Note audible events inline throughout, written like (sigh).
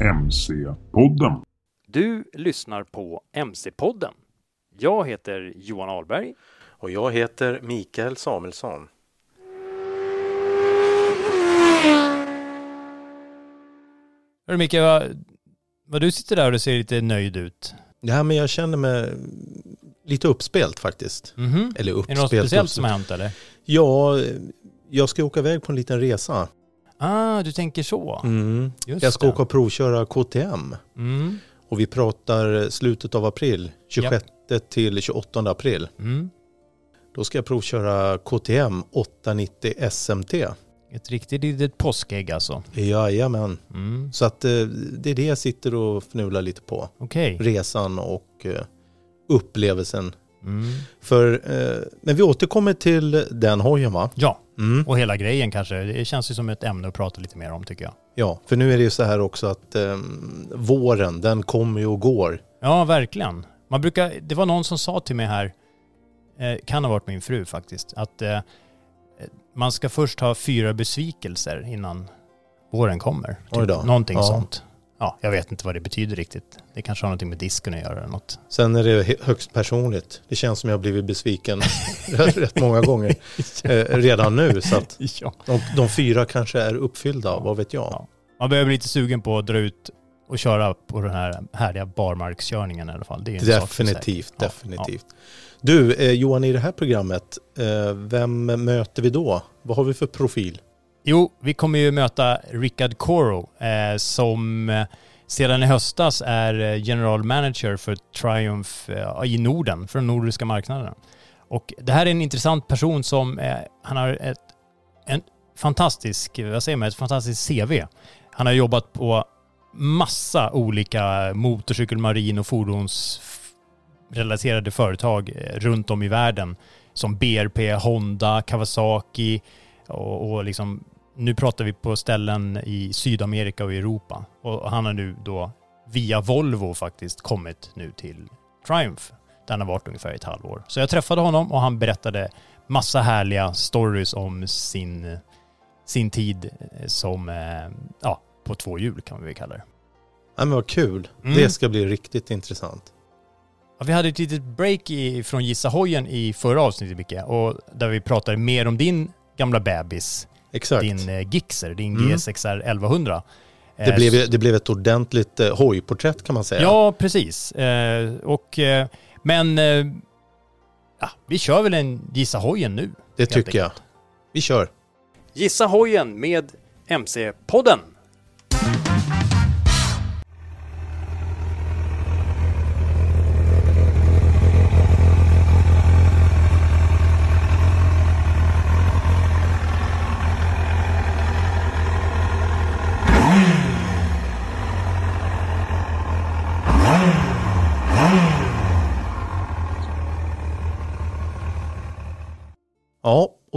MC-podden. Du lyssnar på MC-podden. Jag heter Johan Ahlberg. Och jag heter Mikael Samuelsson. Hörru Micke, vad, vad du sitter där och ser lite nöjd ut. Ja, men jag känner mig lite uppspelt faktiskt. Mhm. Eller Är det uppspelt. något speciellt som har hänt eller? Ja, jag ska åka iväg på en liten resa. Ah, du tänker så. Mm. Jag ska det. åka och provköra KTM. Mm. Och vi pratar slutet av april, 26 till 28 april. Mm. Då ska jag provköra KTM 890 SMT. Ett riktigt litet påskägg alltså. Jajamän. Mm. Så att eh, det är det jag sitter och fnular lite på. Okej. Resan och eh, upplevelsen. Mm. För, eh, men vi återkommer till den hojen va? Ja, Mm. och hela grejen kanske. Det känns ju som ett ämne att prata lite mer om tycker jag. Ja, för nu är det ju så här också att eh, våren, den kommer ju och går. Ja, verkligen. Man brukar, det var någon som sa till mig här, eh, kan ha varit min fru faktiskt, att eh, man ska först ha fyra besvikelser innan våren kommer. Typ. Någonting Ja. sånt. Ja, jag vet inte vad det betyder riktigt. Det kanske har någonting med disken att göra eller något. Sen är det högst personligt. Det känns som jag har blivit besviken (laughs) rätt många gånger (laughs) eh, redan nu. Så att (laughs) Ja. de, de fyra kanske är uppfyllda, vad vet jag. Ja. Man behöver bli lite sugen på att dra ut och köra på den här härliga barmarkskörningen i alla fall. Det är. Definitivt, Ja, definitivt. Du, eh, Johan, i det här programmet, eh, vem möter vi då? Vad har vi för profil? Jo, vi kommer ju möta Rickard Coro eh, som eh, sedan i höstas är eh, general manager för Triumph eh, i Norden, för de nordiska marknaderna. Och det här är en intressant person som, eh, han har ett en fantastisk, vad säger man, ett fantastiskt CV. Han har jobbat på massa olika motorcykel, marin och fordonsrelaterade företag eh, runt om i världen. Som BRP, Honda, Kawasaki och, och liksom nu pratar vi på ställen i Sydamerika och Europa. Och han har nu då via Volvo faktiskt kommit nu till Triumph. Där han har varit ungefär ett halvår. Så jag träffade honom och han berättade massa härliga stories om sin, sin tid som, eh, ja, på två hjul kan vi väl kalla det. Ja, men vad kul. Mm. Det ska bli riktigt intressant. Ja, vi hade ett litet break i, från Gissa Hojen i förra avsnittet Micke, och där vi pratade mer om din gamla bebis, Exakt. din eh, Gixxer, din Mm. GSXR 1100. Det Eh, blev, det blev ett ordentligt eh, hojporträtt kan man säga. Ja, precis. Eh, och, eh, men eh, ja, vi kör väl en Gissa Hojen nu. det tycker jag. enkelt. Vi kör. Gissa Hojen med MC-podden. Ja,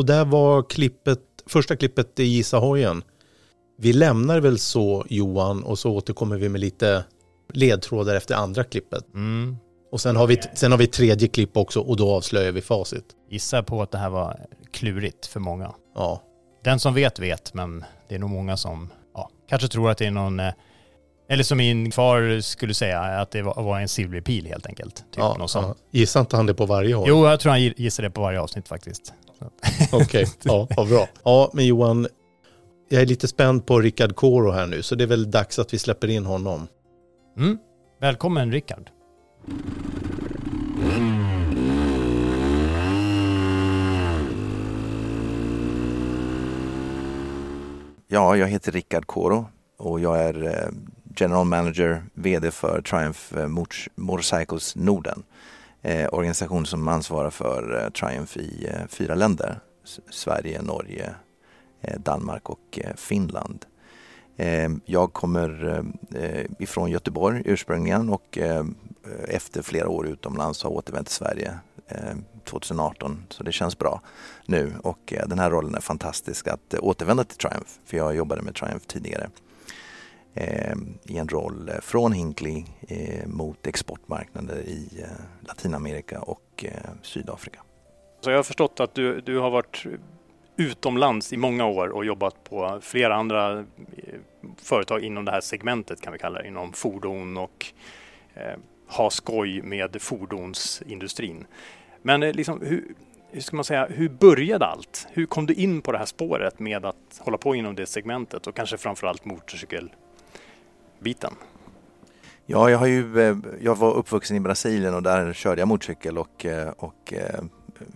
och där var klippet, första klippet i Gissa hojen. Vi lämnar väl så Johan och så återkommer vi med lite ledtrådar efter andra klippet. Mm. Och sen har, vi, sen har vi tredje klipp också och då avslöjar vi facit. Gissar på att det här var klurigt för många. Ja, Den som vet vet, men det är nog många som ja, kanske tror att det är någon, eh, eller som min far skulle säga, att det var en silverpil helt enkelt. Typ ja, något sånt. ja. Gissar inte han det på varje hoj? Jo, jag tror han gissar det på varje avsnitt faktiskt. Att- (laughs) Okej, ja, vad bra. Ja, men Johan, jag är lite spänd på Rickard Koro här nu, så det är väl dags att vi släpper in honom. Mm. Välkommen Rickard. Ja, jag heter Rickard Koro och jag är eh, General Manager, VD för Triumph eh, Motorcycles Norden. Eh, organisation som ansvarar för eh, Triumph i eh, fyra länder. S- Sverige, Norge, eh, Danmark och eh, Finland. Ehm, jag kommer eh, ifrån Göteborg ursprungligen och efter flera år utomlands har återvänt till Sverige 2018 så det känns bra nu och den här rollen är fantastisk att återvända till Triumph för jag jobbade med Triumph tidigare Eh, i en roll eh, från Hinckley eh, mot exportmarknader i Latinamerika och Sydafrika. Så jag har förstått att du, du har varit utomlands i många år och jobbat på flera andra företag inom det här segmentet kan vi kalla det, inom fordon och eh, ha skoj med fordonsindustrin. Men eh, liksom, hur, hur ska man säga, hur började allt? Hur kom du in på det här spåret med att hålla på inom det segmentet och kanske framförallt motorcykel? Biten? Ja, jag, har ju, eh, jag var uppvuxen i Brasilien och där körde jag motorcykel och, eh, och eh,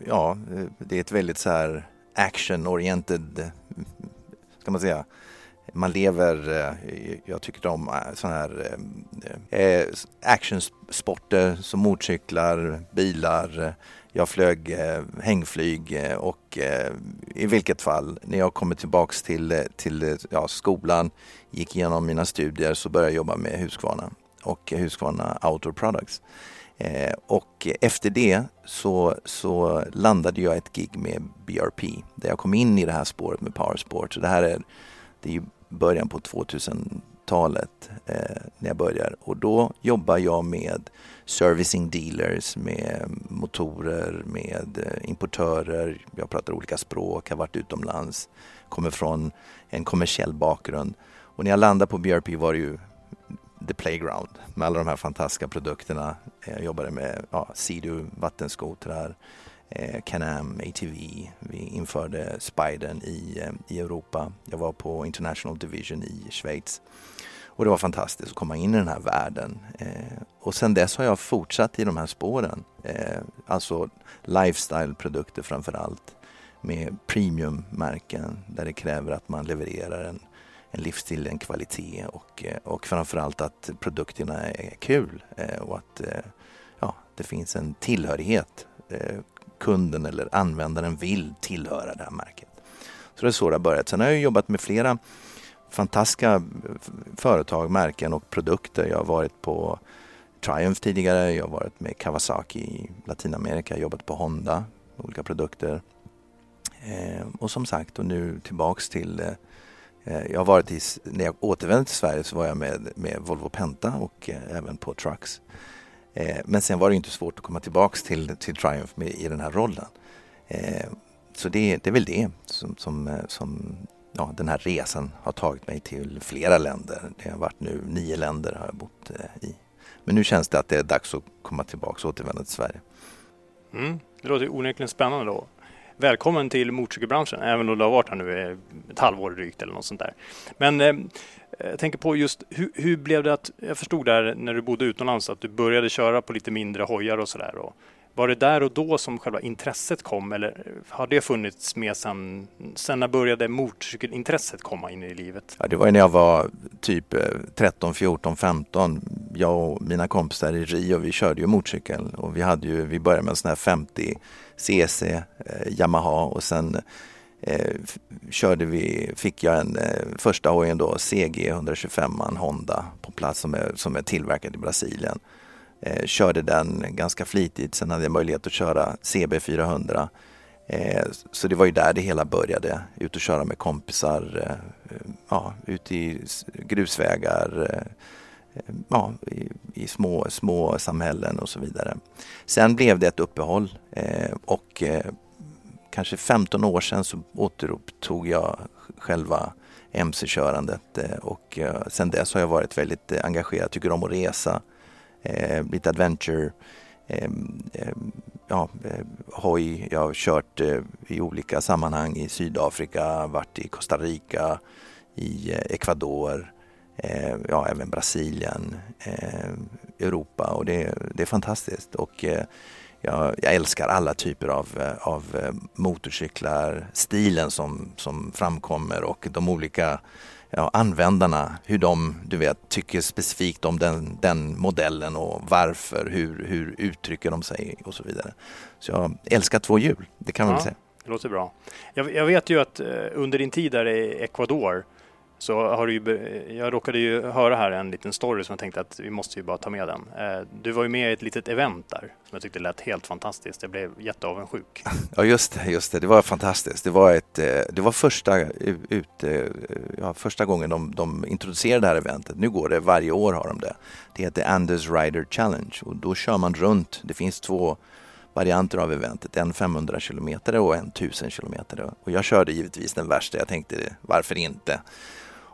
ja, det är ett väldigt så här action-oriented, ska man säga, man lever, jag tycker om sådana här eh, actionsporter som motorcyklar, bilar. Jag flög eh, hängflyg och eh, i vilket fall, när jag kommer tillbaks till, till ja, skolan, gick igenom mina studier så började jag jobba med Husqvarna och Husqvarna Outdoor Products. Eh, och efter det så, så landade jag ett gig med BRP där jag kom in i det här spåret med powersport. Så det här är, det är ju början på 2000-talet eh, när jag börjar och då jobbar jag med servicing dealers, med motorer, med eh, importörer. Jag pratar olika språk, har varit utomlands, kommer från en kommersiell bakgrund. Och när jag landade på BRP var det ju the playground med alla de här fantastiska produkterna. Jag jobbade med ja, Sea-Doo vattenskotrar, eh, Can-Am, ATV. Vi införde Spidern i, eh, i Europa. Jag var på International Division i Schweiz. Och det var fantastiskt att komma in i den här världen. Eh, och sen dess har jag fortsatt i de här spåren. Eh, alltså lifestyle-produkter framför allt. Med premiummärken där det kräver att man levererar en, en livsstil, en kvalitet och, eh, och framförallt att produkterna är kul eh, och att eh, ja, det finns en tillhörighet. Kunden eller användaren vill tillhöra det här märket. Så det är så det har börjat. Sen har jag jobbat med flera fantastiska företag, märken och produkter. Jag har varit på Triumph tidigare, jag har varit med Kawasaki i Latinamerika, jobbat på Honda, olika produkter. Eh, och som sagt, och nu tillbaks till eh, Eh, jag har varit i, när jag återvände till Sverige så var jag med, med Volvo Penta och eh, även på Trucks. Eh, men sen var det inte svårt att komma tillbaks till, till Triumph med, i den här rollen. Så det, det är väl det som, som, som ja, den här resan har tagit mig till flera länder. Det har varit nu nio länder har jag bott i. Men nu känns det att det är dags att komma tillbaka och återvända till Sverige. Mm. Det låter onekligen spännande då. Välkommen till motorcykelbranschen, även om du har varit här nu ett halvår drygt eller något sånt där. Men eh, jag tänker på just hur, hur blev det att, jag förstod där när du bodde utomlands att du började köra på lite mindre hojar och sådär. Var det där och då som själva intresset kom eller har det funnits med sen, sen när började motorcykelintresset komma in i livet? Ja, det var ju när jag var typ 13, 14, 15. Jag och mina kompisar i Rio, vi körde ju motorcykel och vi hade ju, vi började med en sån här 50 CC eh, Yamaha och sen eh, körde vi, fick jag en eh, första hojen då, CG 125 Honda på plats som är, som är tillverkad i Brasilien. Eh, körde den ganska flitigt, sen hade jag möjlighet att köra CB 400 Eh, så det var ju där det hela började. Ut och köra med kompisar, eh, ja, ut i grusvägar, eh, ja, i, i, små, små samhällen och så vidare. Sen blev det ett uppehåll eh, och eh, kanske 15 år sedan så återupptog jag själva mc-körandet eh, och sen dess har jag varit väldigt engagerad, tycker om att resa, Eh, lite adventure ehm, ehm, ja, eh, hoj. Jag har kört eh, i olika sammanhang i Sydafrika, varit i Costa Rica, i Ecuador, ja, även Brasilien, Europa och det, det är fantastiskt. Och jag, jag, älskar alla typer av, av motorcyklar, stilen som, som framkommer och de olika ja, användarna, hur de du vet, tycker specifikt om den, den modellen och varför, hur, hur uttrycker de sig och så vidare. Så jag älskar två hjul, det kan man ja, väl säga. Det låter bra. Jag, jag vet ju att eh, under din tid där i Ecuador så har du ju, jag råkade ju höra här en liten story som jag tänkte att vi måste ju bara ta med den. Eh, du var ju med i ett litet event där som jag tyckte lät helt fantastiskt. Jag blev jätteavundsjuk. (laughs) Ja just det, just det. Det var fantastiskt. Det var, ett, eh, det var första, ut, eh, ja, första gången de, de introducerade det här eventet. Nu går det, varje år har de det. Det heter Anders Rider Challenge och då kör man runt. Det finns två varianter av eventet. En 500 kilometer och en 1000 kilometer. Och jag körde givetvis den värsta. Jag tänkte varför inte?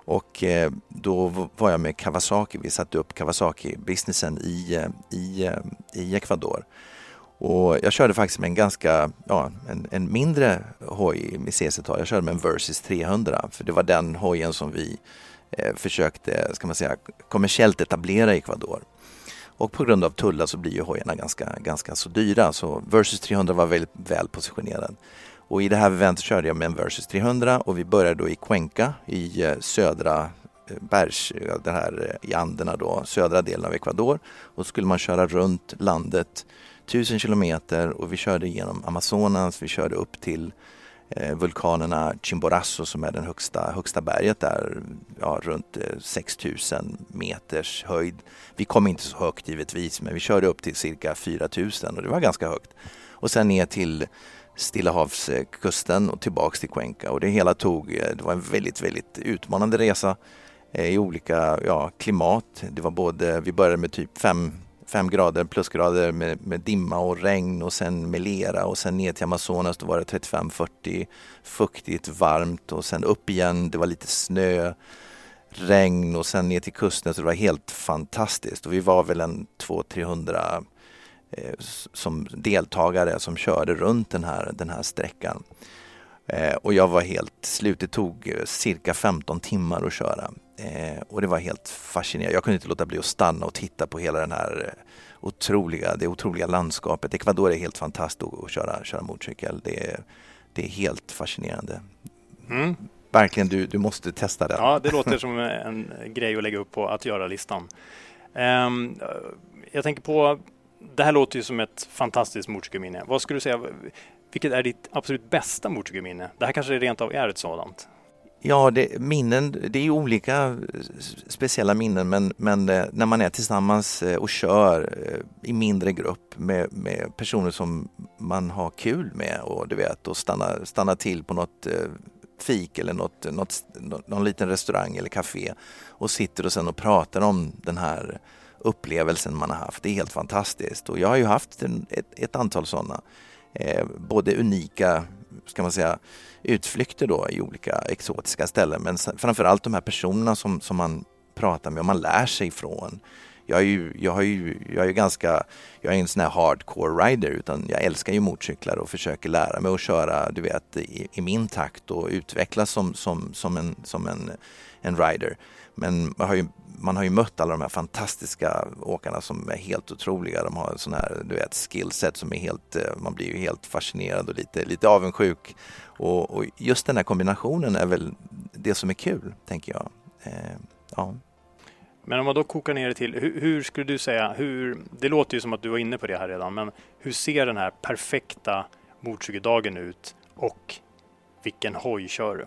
Och eh, då var jag med Kawasaki. Vi satte upp Kawasaki-businessen i, eh, i, eh, i Ecuador. Och jag körde faktiskt med en ganska, ja, en, en mindre hoj med CC-tal. Jag körde med en Versus 300 för det var den hojen som vi eh, försökte, ska man säga, kommersiellt etablera i Ecuador. Och på grund av tullar så blir ju hojarna ganska, ganska så dyra så Versus 300 var väldigt väl positionerad. Och i det här eventet körde jag med en Versus 300 och vi började då i Cuenca i eh, södra eh, bergs, det här eh, i Anderna då, södra delen av Ecuador. Och så skulle man köra runt landet tusen kilometer och vi körde genom Amazonas, vi körde upp till eh, vulkanerna Chimborazo som är den högsta, högsta berget där, ja, runt eh, 6000 meters höjd. Vi kom inte så högt givetvis men vi körde upp till cirka 4000 och det var ganska högt. Och sen ner till Stilla havskusten och tillbaks till Cuenca. Och det hela tog, eh, det var en väldigt, väldigt utmanande resa eh, i olika ja, klimat. Det var både, vi började med typ 5 grader plusgrader med, med, dimma och regn och sen med lera och sen ner till Amazonas. Då var det 35-40 fuktigt, varmt och sen upp igen, det var lite snö, regn och sen ner till kusten. Så det var helt fantastiskt. Och vi var väl en 200-300 som deltagare som körde runt den här, den här sträckan. Eh, och jag var helt slut. Det tog eh, cirka 15 timmar att köra. och det var helt fascinerande. Jag kunde inte låta bli att stanna och titta på hela den här otroliga, det otroliga landskapet. Ecuador är helt fantastiskt att köra, köra motorcykel. Det är, det är helt fascinerande. Mm. Verkligen, du, du måste testa det. Ja, det låter som en grej att lägga upp på att göra-listan. Um, jag tänker på det här låter ju som ett fantastiskt motorcykelminne. Vad skulle du säga, vilket är ditt absolut bästa motorcykelminne? Det här kanske rent av är ett sådant? Ja, det, minnen, det är ju olika eh, speciella minnen men, men eh, när man är tillsammans eh, och kör i mindre grupp med, med personer som man har kul med och du vet och stannar, stanna till på något fik eller något, något, någon liten restaurang eller café och sitter och sen och pratar om den här upplevelsen man har haft. Det är helt fantastiskt och jag har ju haft en, ett, ett, antal sådana. Eh, både unika, ska man säga, utflykter då i olika exotiska ställen men framförallt de här personerna som, som man pratar med och man lär sig ifrån. Jag är ju, jag har ju, jag är ju ganska, jag är en sån här hardcore rider utan jag älskar ju motorcyklar och försöker lära mig att köra du vet i, i min takt och utvecklas som, som, som, en, som en, en rider. Men man har, ju, man har ju mött alla de här fantastiska åkarna som är helt otroliga. De har sån här, du vet, skillset som är helt, eh, man blir ju helt fascinerad och lite, lite avundsjuk. Och, och just den här kombinationen är väl det som är kul, tänker jag. Eh, ja. Men om man då kokar ner det till, hur, hur, skulle du säga, hur, det låter ju som att du var inne på det här redan, men hur ser den här perfekta motorcykeldagen ut och vilken hoj kör du?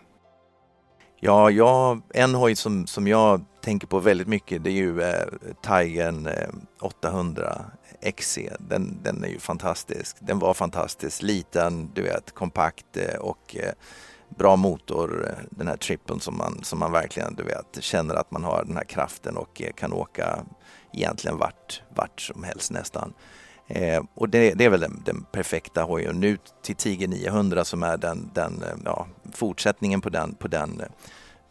Ja, jag, en hoj som, som jag tänker på väldigt mycket det är ju eh, Tigern eh, 800 XC. Den, den är ju fantastisk. Den var fantastisk, liten, du vet, kompakt eh, och eh, bra motor. Eh, den här trippen som man, som man verkligen, du vet, känner att man har den här kraften och eh, kan åka egentligen vart, vart som helst nästan. Eh, och det, det, är väl den, den, perfekta hojen. Nu till Tiger 900 som är den, den eh, ja, fortsättningen på den, på den eh,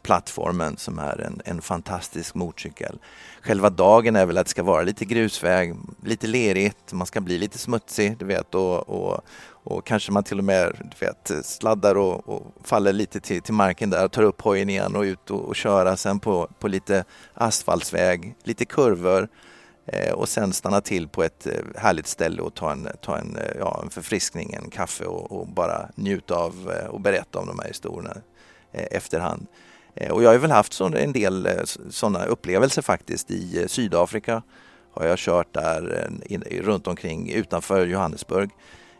plattformen som är en, en fantastisk motorcykel. Själva dagen är väl att det ska vara lite grusväg, lite lerigt, man ska bli lite smutsig, du vet, och, och, och kanske man till och med du vet, sladdar och, och faller lite till, till marken där, tar upp hojen igen och ut och, och köra sen på, på lite asfaltsväg, lite kurvor Eh, och sen stanna till på ett eh, härligt ställe och ta en, ta en, eh, ja, en förfriskning, en kaffe och, och bara njuta av och berätta om de här historierna efterhand. Och jag har väl haft så, en del sådana upplevelser faktiskt. I Sydafrika har jag kört där runt omkring utanför Johannesburg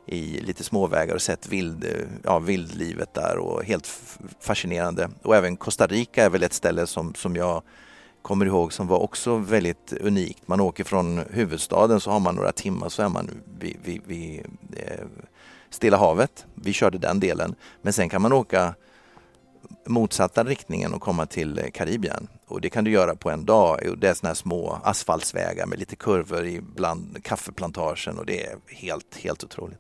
i lite småvägar och sett vild, ja, vildlivet där och helt fascinerande. Och även Costa Rica är väl ett ställe som, som jag kommer ihåg som var också väldigt unikt. Man åker från huvudstaden så har man några timmar så är man vid, vid, vid eh, Stilla havet. Vi körde den delen. Men sen kan man åka motsatta riktningen och komma till eh, Karibien. Och det kan du göra på en dag. Det är såna här små asfaltsvägar med lite kurvor ibland kaffeplantagen och det är helt, helt otroligt.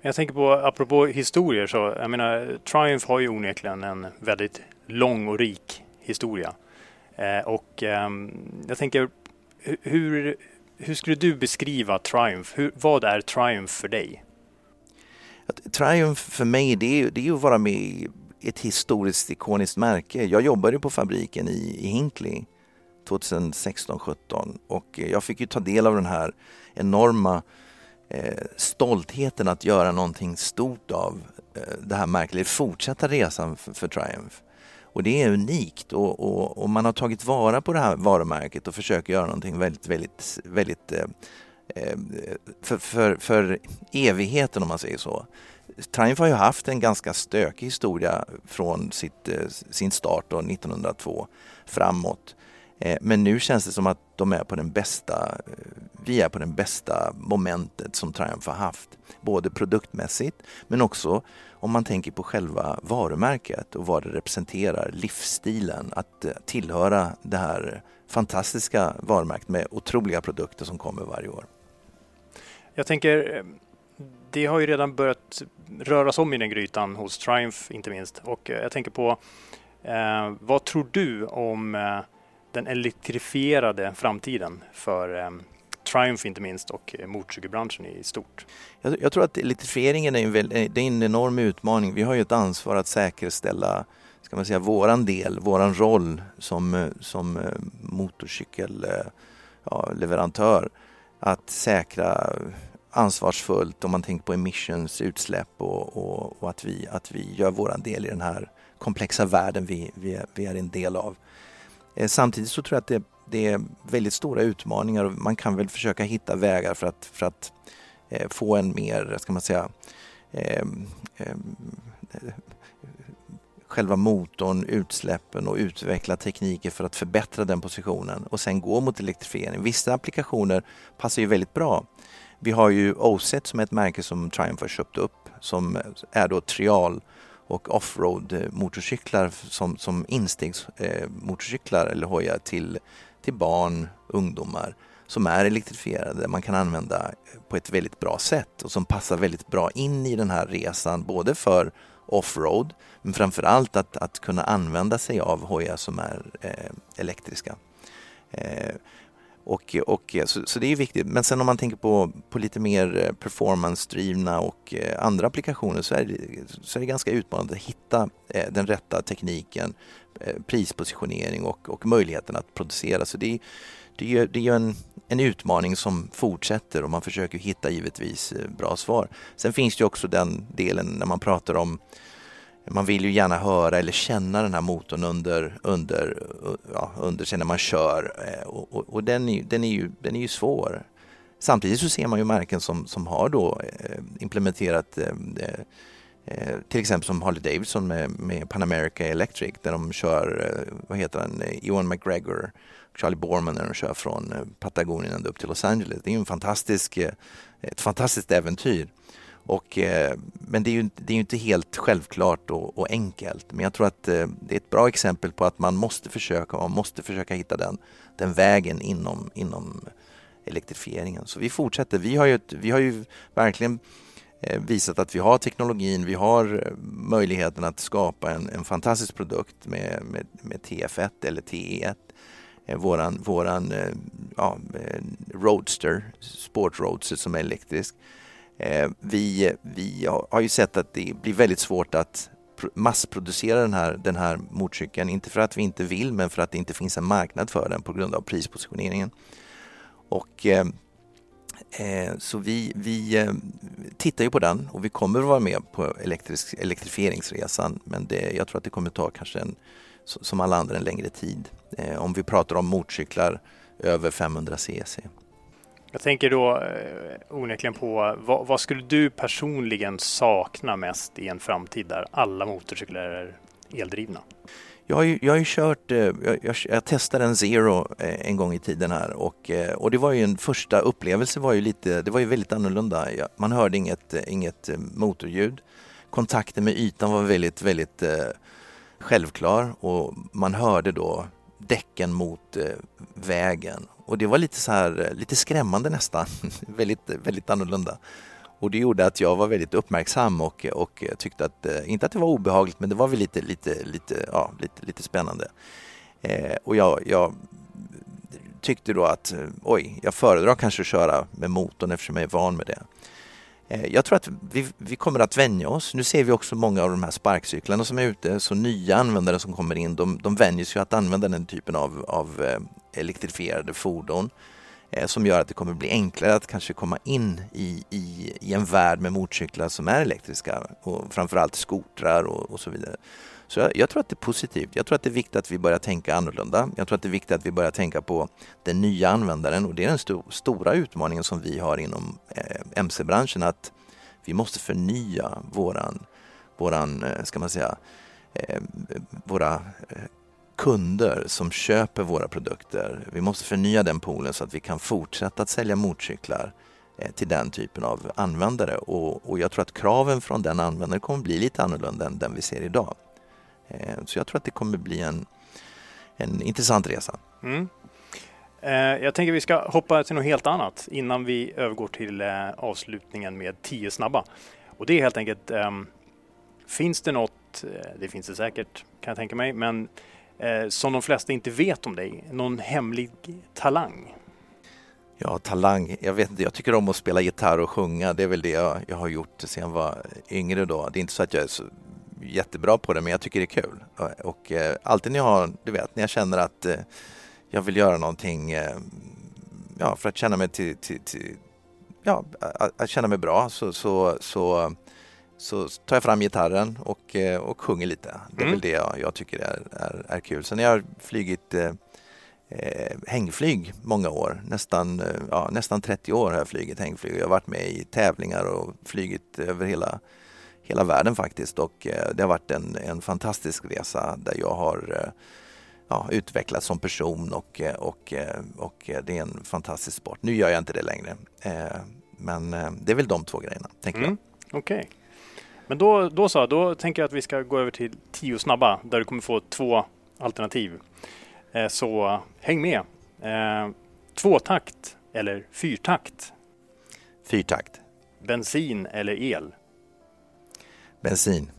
Jag tänker på, apropå historier, så jag menar Triumph har ju onekligen en väldigt lång och rik historia. Eh, och ehm, jag tänker, hur, hur skulle du beskriva Triumph? Hur, vad är Triumph för dig? Triumph för mig det är, det är att vara med i ett historiskt ikoniskt märke. Jag jobbade på fabriken i, i Hinkley 2016-17 och jag fick ju ta del av den här enorma eh, stoltheten att göra någonting stort av eh, det här märket, fortsätta resan för, för Triumph. Och det är unikt och, och, och, man har tagit vara på det här varumärket och försöker göra någonting väldigt, väldigt, väldigt eh, eh för, för, för evigheten om man säger så. Triumph har ju haft en ganska stökig historia från sitt, eh, sin start då, 1902 framåt. Eh, men nu känns det som att de är på den bästa, vi är på den bästa momentet som Triumph har haft. Både produktmässigt men också om man tänker på själva varumärket och vad det representerar, livsstilen, att eh, tillhöra det här fantastiska varumärket med otroliga produkter som kommer varje år. Jag tänker, eh, det har ju redan börjat röras om i den grytan hos Triumph inte minst och eh, jag tänker på eh, vad tror du om eh, den elektrifierade framtiden för eh, Triumph inte minst och eh, motorcykelbranschen i stort. Jag, jag, tror att elektrifieringen är en, väl, eh, det är en enorm utmaning. Vi har ju ett ansvar att säkerställa ska man säga, våran del, våran roll som, eh, som motorcykelleverantör. Ja, att säkra ansvarsfullt om man tänker på emissions, utsläpp och, och, och, att, vi, att vi gör våran del i den här komplexa världen vi, vi, vi är en del av. Samtidigt så tror jag att det det är väldigt stora utmaningar och man kan väl försöka hitta vägar för att, för att eh, få en mer, ska man säga, eh, eh, själva motorn, utsläppen och utveckla tekniker för att förbättra den positionen och sen gå mot elektrifiering. Vissa applikationer passar ju väldigt bra. Vi har ju Oset som är ett märke som Triumph har köpt upp som är då trial och offroad motorcyklar som, som instegsmotorcyklar eh, eller hojar till till barn, ungdomar som är elektrifierade, man kan använda på ett väldigt bra sätt och som passar väldigt bra in i den här resan, både för offroad men framförallt att, att kunna använda sig av hojar som är eh, elektriska. Eh, och, och, eh, så, så, det är viktigt. Men sen om man tänker på, på lite mer eh, performance-drivna och eh, andra applikationer så är, det, så är det ganska utmanande att hitta den rätta tekniken, prispositionering och, och möjligheten att producera. Så det, det, är, det är en, en utmaning som fortsätter och man försöker hitta givetvis bra svar. Sen finns det också den delen när man pratar om man vill ju gärna höra eller känna den här motorn under, under, ja, under sig när man kör eh, och, och, och, den, är, den, är ju, den är ju svår. Samtidigt så ser man ju märken som, som har då eh, implementerat eh, till exempel som Harley Davidson med, med Pan America Electric där de kör, vad heter han, Ewan McGregor, Charlie Borman när de kör från Patagonien ända upp till Los Angeles. Det är ju en fantastisk, ett fantastiskt äventyr. Och, eh, men det är, ju, det är ju inte helt självklart och, och enkelt. Men jag tror att eh, det är ett bra exempel på att man måste försöka, man måste försöka hitta den, den vägen inom, inom elektrifieringen. Så vi fortsätter. Vi har ju, vi har ju verkligen eh, visat att vi har teknologin, vi har möjligheten att skapa en, en fantastisk produkt med, med, med TF1 eller TE1. Våran, våran ja, Roadster, Sport Roadster som är elektrisk. Eh, vi, vi har ju sett att det blir väldigt svårt att massproducera den här, den här motorcykeln. Inte för att vi inte vill men för att det inte finns en marknad för den på grund av prispositioneringen. Och Eh, eh så vi, vi eh, tittar ju på den och vi kommer att vara med på elektrisk, elektrifieringsresan men det, jag tror att det kommer ta kanske en, som alla andra en längre tid. Eh, om vi pratar om motorcyklar över 500 cc. Jag tänker då eh, onekligen på vad, vad, skulle du personligen sakna mest i en framtid där alla motorcyklar är eldrivna? Jag har ju, jag har ju kört, eh, jag, jag, jag, testade en Zero eh, en gång i tiden här och, och det var ju en första upplevelse var ju lite, det var ju väldigt annorlunda. Man hörde inget, inget motorljud. Kontakten med ytan var väldigt, väldigt självklar och man hörde då däcken mot vägen och det var lite så här, eh, lite skrämmande nästan, (laughs) väldigt, väldigt annorlunda. Och det gjorde att jag var väldigt uppmärksam och, och tyckte att, eh, inte att det var obehagligt, men det var väl lite, lite, lite, ja, lite, lite spännande. Eh, och jag, jag, tyckte då att, eh, oj, jag föredrar kanske att köra med motorn eftersom jag är van med det. Eh, jag tror att vi, vi, kommer att vänja oss. Nu ser vi också många av de här sparkcyklarna som är ute, så nya användare som kommer in, de, de vänjer sig att använda den typen av, av eh, elektrifierade fordon. Eh, som gör att det kommer bli enklare att kanske komma in i, i, i en värld med motorcyklar som är elektriska och framförallt skotrar och, och så vidare. Så jag, jag, tror att det är positivt. Jag tror att det är viktigt att vi börjar tänka annorlunda. Jag tror att det är viktigt att vi börjar tänka på den nya användaren och det är den st stora utmaningen som vi har inom eh, MC-branschen att vi måste förnya våran, våran eh, ska man säga, eh, våra eh, kunder som köper våra produkter. Vi måste förnya den poolen så att vi kan fortsätta att sälja motorcyklar eh, till den typen av användare och, och, jag tror att kraven från den användaren kommer bli lite annorlunda än den vi ser idag. Eh, så jag tror att det kommer bli en, en intressant resa. Mm. Eh, jag tänker vi ska hoppa till något helt annat innan vi övergår till avslutningen med tio snabba. Och det är helt enkelt, ehm, finns det något, det finns det säkert kan jag tänka mig, men eh, som de flesta inte vet om dig? Någon hemlig talang? Ja, talang. Jag vet inte, jag tycker om att spela gitarr och sjunga. Det är väl det jag, jag har gjort sedan jag var yngre då. Det är inte så att jag är så jättebra på det, men jag tycker det är kul. Och, och eh, alltid när jag har, du vet, när jag känner att eh, jag vill göra någonting eh, ja, för att känna mig till, till, till ja, att, att känna mig bra så, så, så så tar jag fram gitarren och, eh, och sjunger lite. Det är mm. väl det jag, jag tycker är, är, är, kul. Sen har jag flugit eh, eh, hängflyg många år, nästan, ja, nästan 30 år har jag flugit hängflyg. Jag har varit med i tävlingar och flugit över hela, hela världen faktiskt och eh, det har varit en, en fantastisk resa där jag har eh, ja, utvecklats som person och, och, och det är en fantastisk sport. Nu gör jag inte det längre. Men det är väl de två grejerna, tänker mm. jag. Okej. Okay. Men då, då så, då tänker jag att vi ska gå över till tio snabba där du kommer få två alternativ. Eh, så häng med. Eh, tvåtakt eller fyrtakt? Fyrtakt. Bensin eller el? Bensin.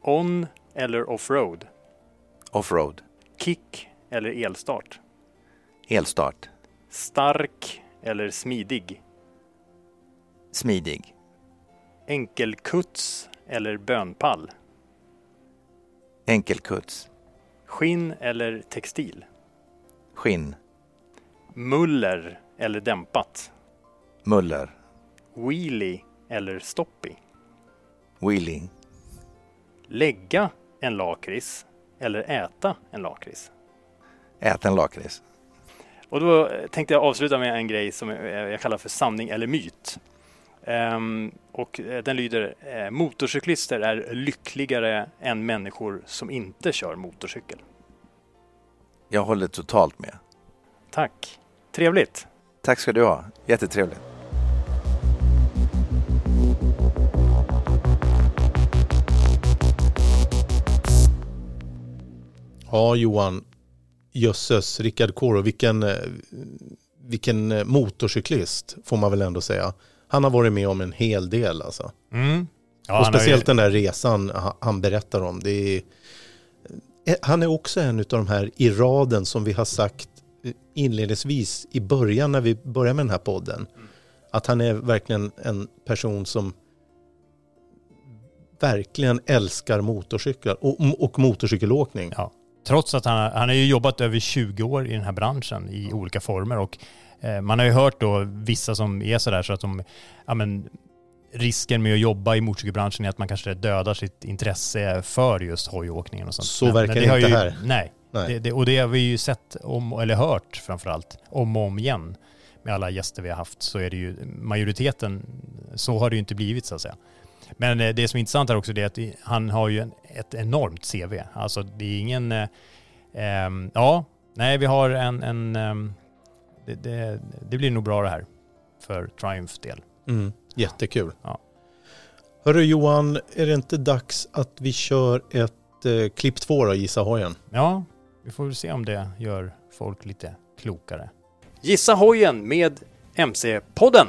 On eller offroad? Offroad. Kick eller elstart? Elstart. Stark eller smidig? Smidig. Enkelkuts eller bönpall? Enkelkuts. Skinn eller textil? Skinn. Muller eller dämpat? Muller. Wheelie eller stoppie? Wheelie. Lägga en lakrits eller äta en lakrits? Äta en lakrits. Och då tänkte jag avsluta med en grej som jag kallar för sanning eller myt. Ehm, och eh, den lyder eh, Motorcyklister är lyckligare än människor som inte kör motorcykel. Jag håller totalt med. Tack. Trevligt. Tack ska du ha. Jättetrevligt. Ja, Johan. Jösses, Rickard Koro, vilken, eh, vilken eh, motorcyklist får man väl ändå säga. Han har varit med om en hel del alltså. Mm. Ja, och speciellt ju- den där resan ha- han berättar om. Det är, Eh, han är också en av de här i raden som vi har sagt inledningsvis i början när vi började med den här podden. Att han är verkligen en person som verkligen älskar motorcyklar och, och motorcykelåkning. Ja. Trots att han, han har ju jobbat över 20 år i den här branschen i olika former och eh, man har ju hört då vissa som är sådär så att de, ja men risken med att jobba i motorcykelbranschen är att man kanske dödar sitt intresse för just hojåkningen och sånt. Så verkar det har inte ju, här. Nej, Nej. Det, det, och det har vi ju sett om, eller hört framförallt, om och om igen med alla gäster vi har haft så är det ju majoriteten, så har det ju inte blivit så att säga. Men eh, det som är intressant här också det är att han har ju en, ett enormt CV. Alltså det är ingen, eh, ehm, ja, nej vi har en, en ehm, det, det, det blir nog bra det här för Triumphs del. Mm, jättekul. Ja. Hörru Johan, är det inte dags att vi kör ett eh, klipp två då, Gissa hojen? Ja, vi får väl se om det gör folk lite klokare. Gissa hojen med MC-podden.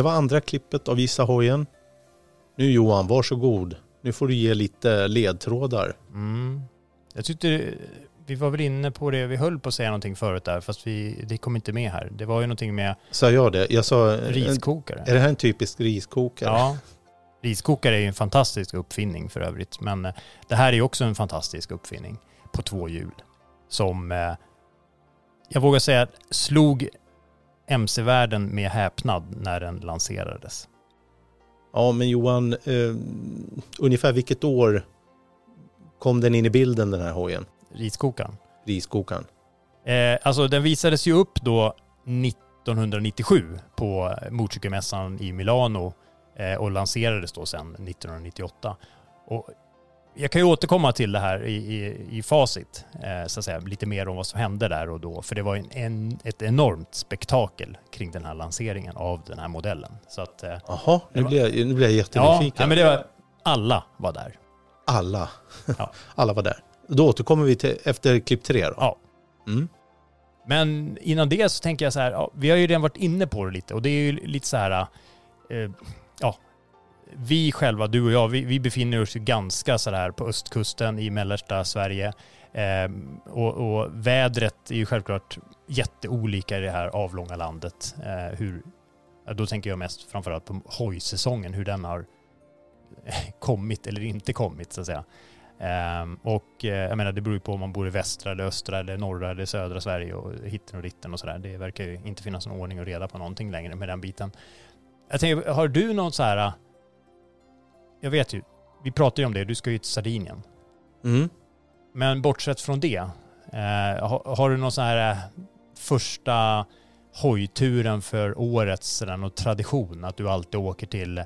Det var andra klippet av Gissa hojen. Nu Johan, varsågod. Nu får du ge lite ledtrådar. Mm. Jag tyckte, vi var väl inne på det, vi höll på att säga någonting förut där fast vi, det kom inte med här. Det var ju någonting med Sa jag det? Jag sa... eh, riskokare. Är det här en typisk riskokare? Ja. Riskokare är ju en fantastisk uppfinning för övrigt. Men eh, det här är ju också en fantastisk uppfinning på två hjul. Som eh, jag vågar säga slog MC-världen med häpnad när den lanserades. Ja, men Johan, eh, ungefär vilket år kom den in i bilden den här hojen? Riskokaren. Riskokaren. Eh, alltså den visades ju upp då 1997 på motorcykelmässan i Milano eh, och lanserades då sen 1998. Och jag kan ju återkomma till det här i, i, i facit, eh, så att säga, lite mer om vad som hände där och då. För det var en, en, ett enormt spektakel kring den här lanseringen av den här modellen. Så att, eh, Jaha, nu var- blir jag, nu blir jag ja, jättenyfiken. ja, men det var, alla var där. Alla. Ja. (laughs) Alla var där. Då återkommer vi till efter klipp tre då. Ja. Mm. Men innan det så tänker jag så här, ja, vi har ju redan varit inne på det lite och det är ju lite så här, eh, ja, vi själva, du och jag, vi, vi befinner oss ju ganska sådär på östkusten i mellersta Sverige. Eh, och, och vädret är ju självklart jätteolika i det här avlånga landet. Eh, hur, då tänker jag mest framförallt på hojsäsongen, hur den har (laughs) kommit eller inte kommit så att säga. Ehm, och eh, jag menar det beror ju på om man bor i västra eller östra eller norra eller södra Sverige och hitten och ditten och sådär. Det verkar ju inte finnas någon ordning och reda på någonting längre med den biten. Jag tänker, har du någon så här, jag vet ju, vi pratar ju om det, du ska ju till Sardinien. Mm. Men bortsett från det, eh, har, har du någon sån här eh, första hojturen för året, sådär, någon tradition? Att du alltid åker till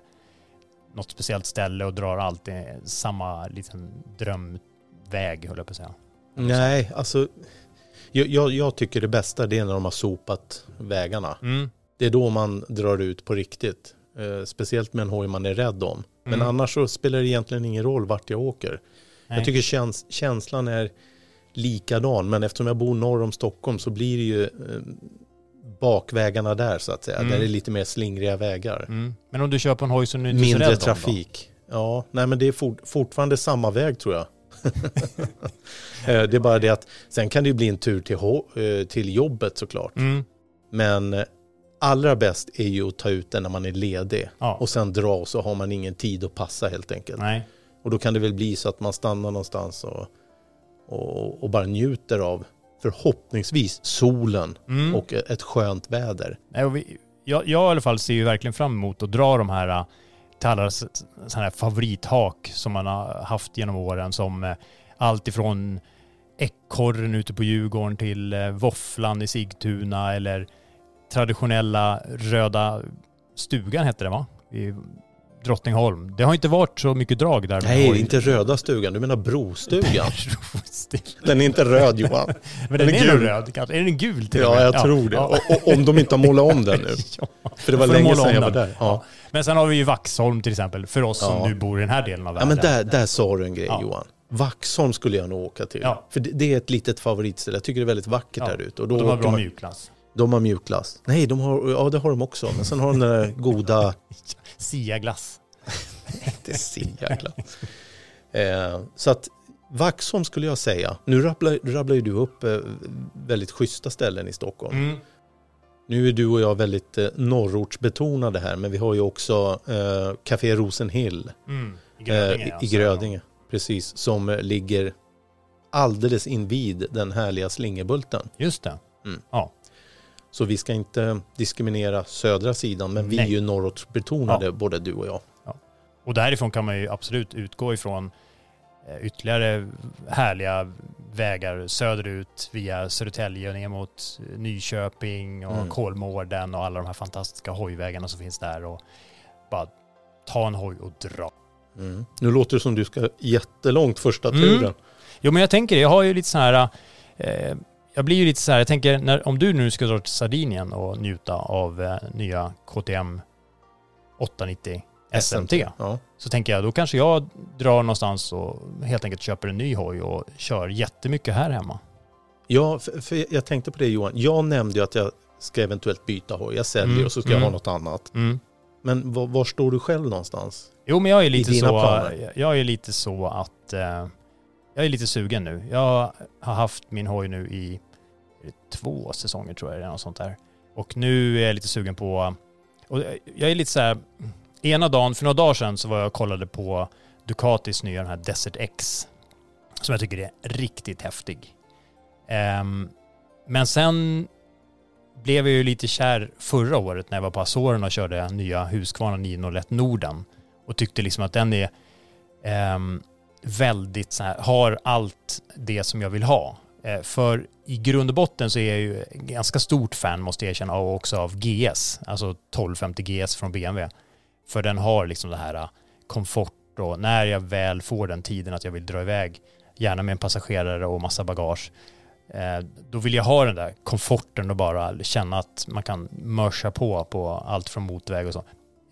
något speciellt ställe och drar alltid samma liten drömväg, höll jag på att säga. Nej, alltså jag, jag, jag tycker det bästa det är när de har sopat vägarna. Mm. Det är då man drar ut på riktigt. Eh, speciellt med en hoj man är rädd om. Men Mm. annars så spelar det egentligen ingen roll vart jag åker. Nej. Jag tycker käns känslan är likadan. Men eftersom jag bor norr om Stockholm så blir det ju eh, bakvägarna där så att säga. Mm. Där det är lite mer slingriga vägar. Mm. Men om du kör på en hoj som du inte är så Mindre rädd om trafik. Ja, nej men det är fort, fortfarande samma väg tror jag. (laughs) Eh, det är bara det att sen kan det ju bli en tur till, eh, till jobbet såklart. då? Mm. Men eh, allra bäst är ju att ta ut den när man är ledig. Ja. Och sen dra och så har man ingen tid att passa helt enkelt. Nej. Och då kan det väl bli så att man stannar någonstans och, och, och bara njuter av förhoppningsvis solen Mm. och ett skönt väder. Nej, och vi, jag, jag i alla fall ser ju verkligen fram emot att dra de här äh, till alla sådana här favorithak som man har haft genom åren som eh, allt ifrån ekorren ute på Djurgården till eh, våfflan i Sigtuna eller traditionella röda stugan hette det va? I Drottningholm. Det har inte varit så mycket drag där. Nej, inte röda stugan, du menar brostugan. (laughs) Den är inte röd Johan. (laughs) Men Den den är är gul. röd kanske. Är den gul till Ja, jag tror det. Ja. Och, och, om de inte har målat om den nu. (laughs) Ja. För det var länge sedan jag var där. Ja. Men sen har vi ju Vaxholm till exempel, för oss som Ja. nu bor i den här delen av Ja, världen. men där, där sa du en grej Ja. Johan. Vaxholm skulle jag nog åka till. Ja. För det, det är ett litet favoritställe. Jag tycker det är väldigt vackert Ja. där ute. Och Och de har bra man- mjukglass. De har mjukglass. Nej, de har, ja det har de också. Men sen har de den där goda... (laughs) Sia-glass. Det ser jäkla. Eh, så att Vaxholm skulle jag säga. Nu rabblar, rabblar ju du upp eh, väldigt schyssta ställen i Stockholm. Mm. Nu är du och jag väldigt eh, norrortsbetonade här. Men vi har ju också eh, Café Rosenhill Mm. I eh, Grödinge. i, alltså. i Grödinge. Precis, som eh, ligger alldeles invid den härliga Slingerbulten. Just det. Mm. Ja. Så vi ska inte diskriminera södra sidan, men vi Nej. är ju norrortsbetonade, Ja. både du och jag. Och därifrån kan man ju absolut utgå ifrån eh, ytterligare härliga vägar söderut via Södertälje ner mot eh, Nyköping och Mm. Kolmården och alla de här fantastiska hojvägarna som finns där och bara ta en hoj och dra. Mm. Nu låter det som du ska jättelångt första Mm. turen. Jo men jag tänker, jag har ju lite så här, eh, jag blir ju lite så här, jag tänker när, om du nu ska dra till Sardinien och njuta av eh, nya KTM 890 SMT, Ja. så tänker jag då kanske jag drar någonstans och helt enkelt köper en ny hoj och kör jättemycket här hemma. Ja, för, för jag tänkte på det Johan. Jag nämnde ju att jag ska eventuellt byta hoj. Jag säljer Mm, och så ska jag mm. ha något annat. Mm. Men var, var står du själv någonstans? Jo men jag är lite så, planer? jag är lite så att eh, jag är lite sugen nu. Jag har haft min hoj nu i två säsonger tror jag, eller något sånt där. Och nu är jag lite sugen på, och jag är lite så här, ena dagen, för några dagar sedan så var jag och kollade på Ducatis nya den här Desert X. Som jag tycker är riktigt häftig. Um, men sen blev jag ju lite kär förra året när jag var på Azorerna och körde nya Husqvarna 901 Norden. Och tyckte liksom att den är um, väldigt så här, har allt det som jag vill ha. Eh, för i grund och botten så är jag ju ganska stort fan måste jag erkänna och också av GS, alltså 1250 GS från BMW. För den har liksom det här eh, komfort och när jag väl får den tiden att jag vill dra iväg, gärna med en passagerare och massa bagage, eh, då vill jag ha den där komforten och bara känna att man kan mörsa på på allt från motorväg och så.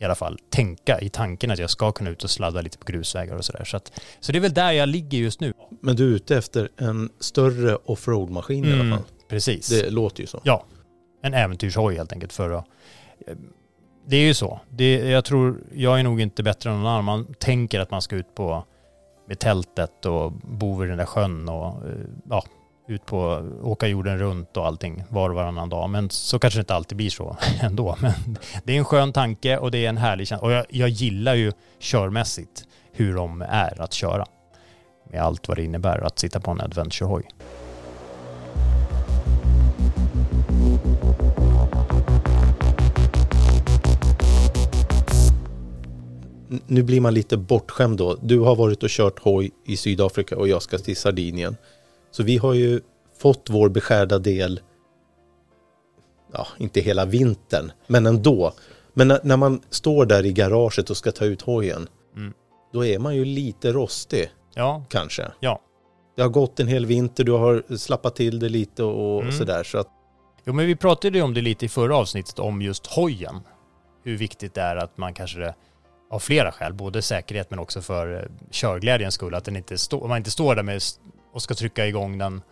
I alla fall tänka i tanken att jag ska kunna ut och sladda lite på grusvägar och sådär. Så, att, så det är väl där jag ligger just nu. Men du är ute efter en större offroad-maskin i alla Mm, fall. precis. Det låter ju så. Ja, en äventyrshoj helt enkelt för att... Det är ju så. Det, jag tror, jag är nog inte bättre än någon annan. Man tänker att man ska ut på med tältet och bo vid den där sjön och eh, ja, ut på, åka jorden runt och allting var och varannan dag. Men så kanske det inte alltid blir så (laughs) ändå. Men det är en skön tanke och det är en härlig känsla. Och jag, jag gillar ju körmässigt hur de är att köra. Med allt vad det innebär att sitta på en adventurehoj. N- Nu blir man lite bortskämd då. Du har varit och kört hoj i Sydafrika och jag ska till Sardinien. Så vi har ju fått vår beskärda del, ja, inte hela vintern, men ändå. Men när, när man står där i garaget och ska ta ut hojen, Mm. då är man ju lite rostig Ja, kanske. ja. Det har gått en hel vinter, du har slappat till det lite och Mm. sådär. Så att, Jo, men vi pratade ju om det lite i förra avsnittet om just hojen. Hur viktigt det är att man kanske av flera skäl, både säkerhet men också för eh, körglädjens skull, att den inte står, man inte står där med och ska trycka igång den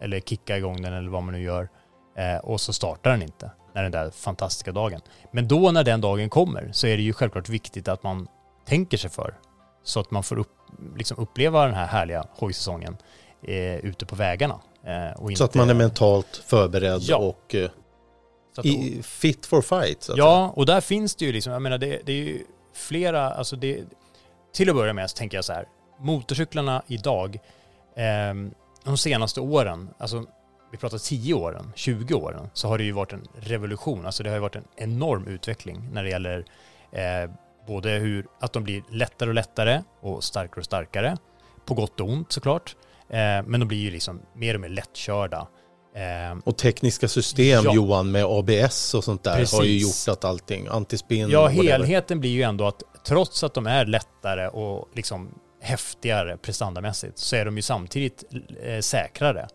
eller kicka igång den eller vad man nu gör eh, och så startar den inte när den där fantastiska dagen. Men då när den dagen kommer så är det ju självklart viktigt att man tänker sig för så att man får upp, liksom uppleva den här härliga hojsäsongen eh, ute på vägarna. Eh, och så att man är mentalt förberedd Ja. och eh, att- i, fit for fight. Att säga. Ja, och där finns det ju liksom, jag menar det, det är ju flera, alltså det, till att börja med så tänker jag så här, motorcyklarna idag, de senaste åren, alltså vi pratar 10 åren, 20 åren, så har det ju varit en revolution. Alltså det har ju varit en enorm utveckling när det gäller eh, både hur, att de blir lättare och lättare och starkare och starkare. På gott och ont såklart. Eh, men de blir ju liksom mer och mer lättkörda. Eh, och tekniska system ja. Johan med ABS och sånt där Precis. har ju gjort att allting, antispinn Ja, helheten blir ju ändå att trots att de är lättare och liksom häftigare prestandamässigt så är de ju samtidigt eh, säkrare.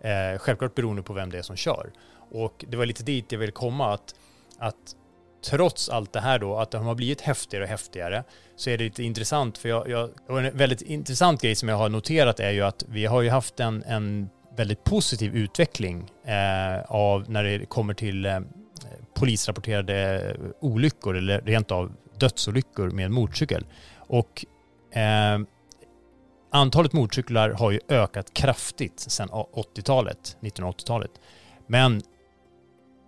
Eh, självklart beroende på vem det är som kör. Och det var lite dit jag ville komma att, att trots allt det här då, att de har blivit häftigare och häftigare, så är det lite intressant, för jag, jag, en väldigt intressant grej som jag har noterat är ju att vi har ju haft en, en väldigt positiv utveckling eh, av när det kommer till eh, polisrapporterade olyckor eller rent av dödsolyckor med motorcykel. Och eh, antalet motorcyklar har ju ökat kraftigt sedan 80-talet, 1980-talet. Men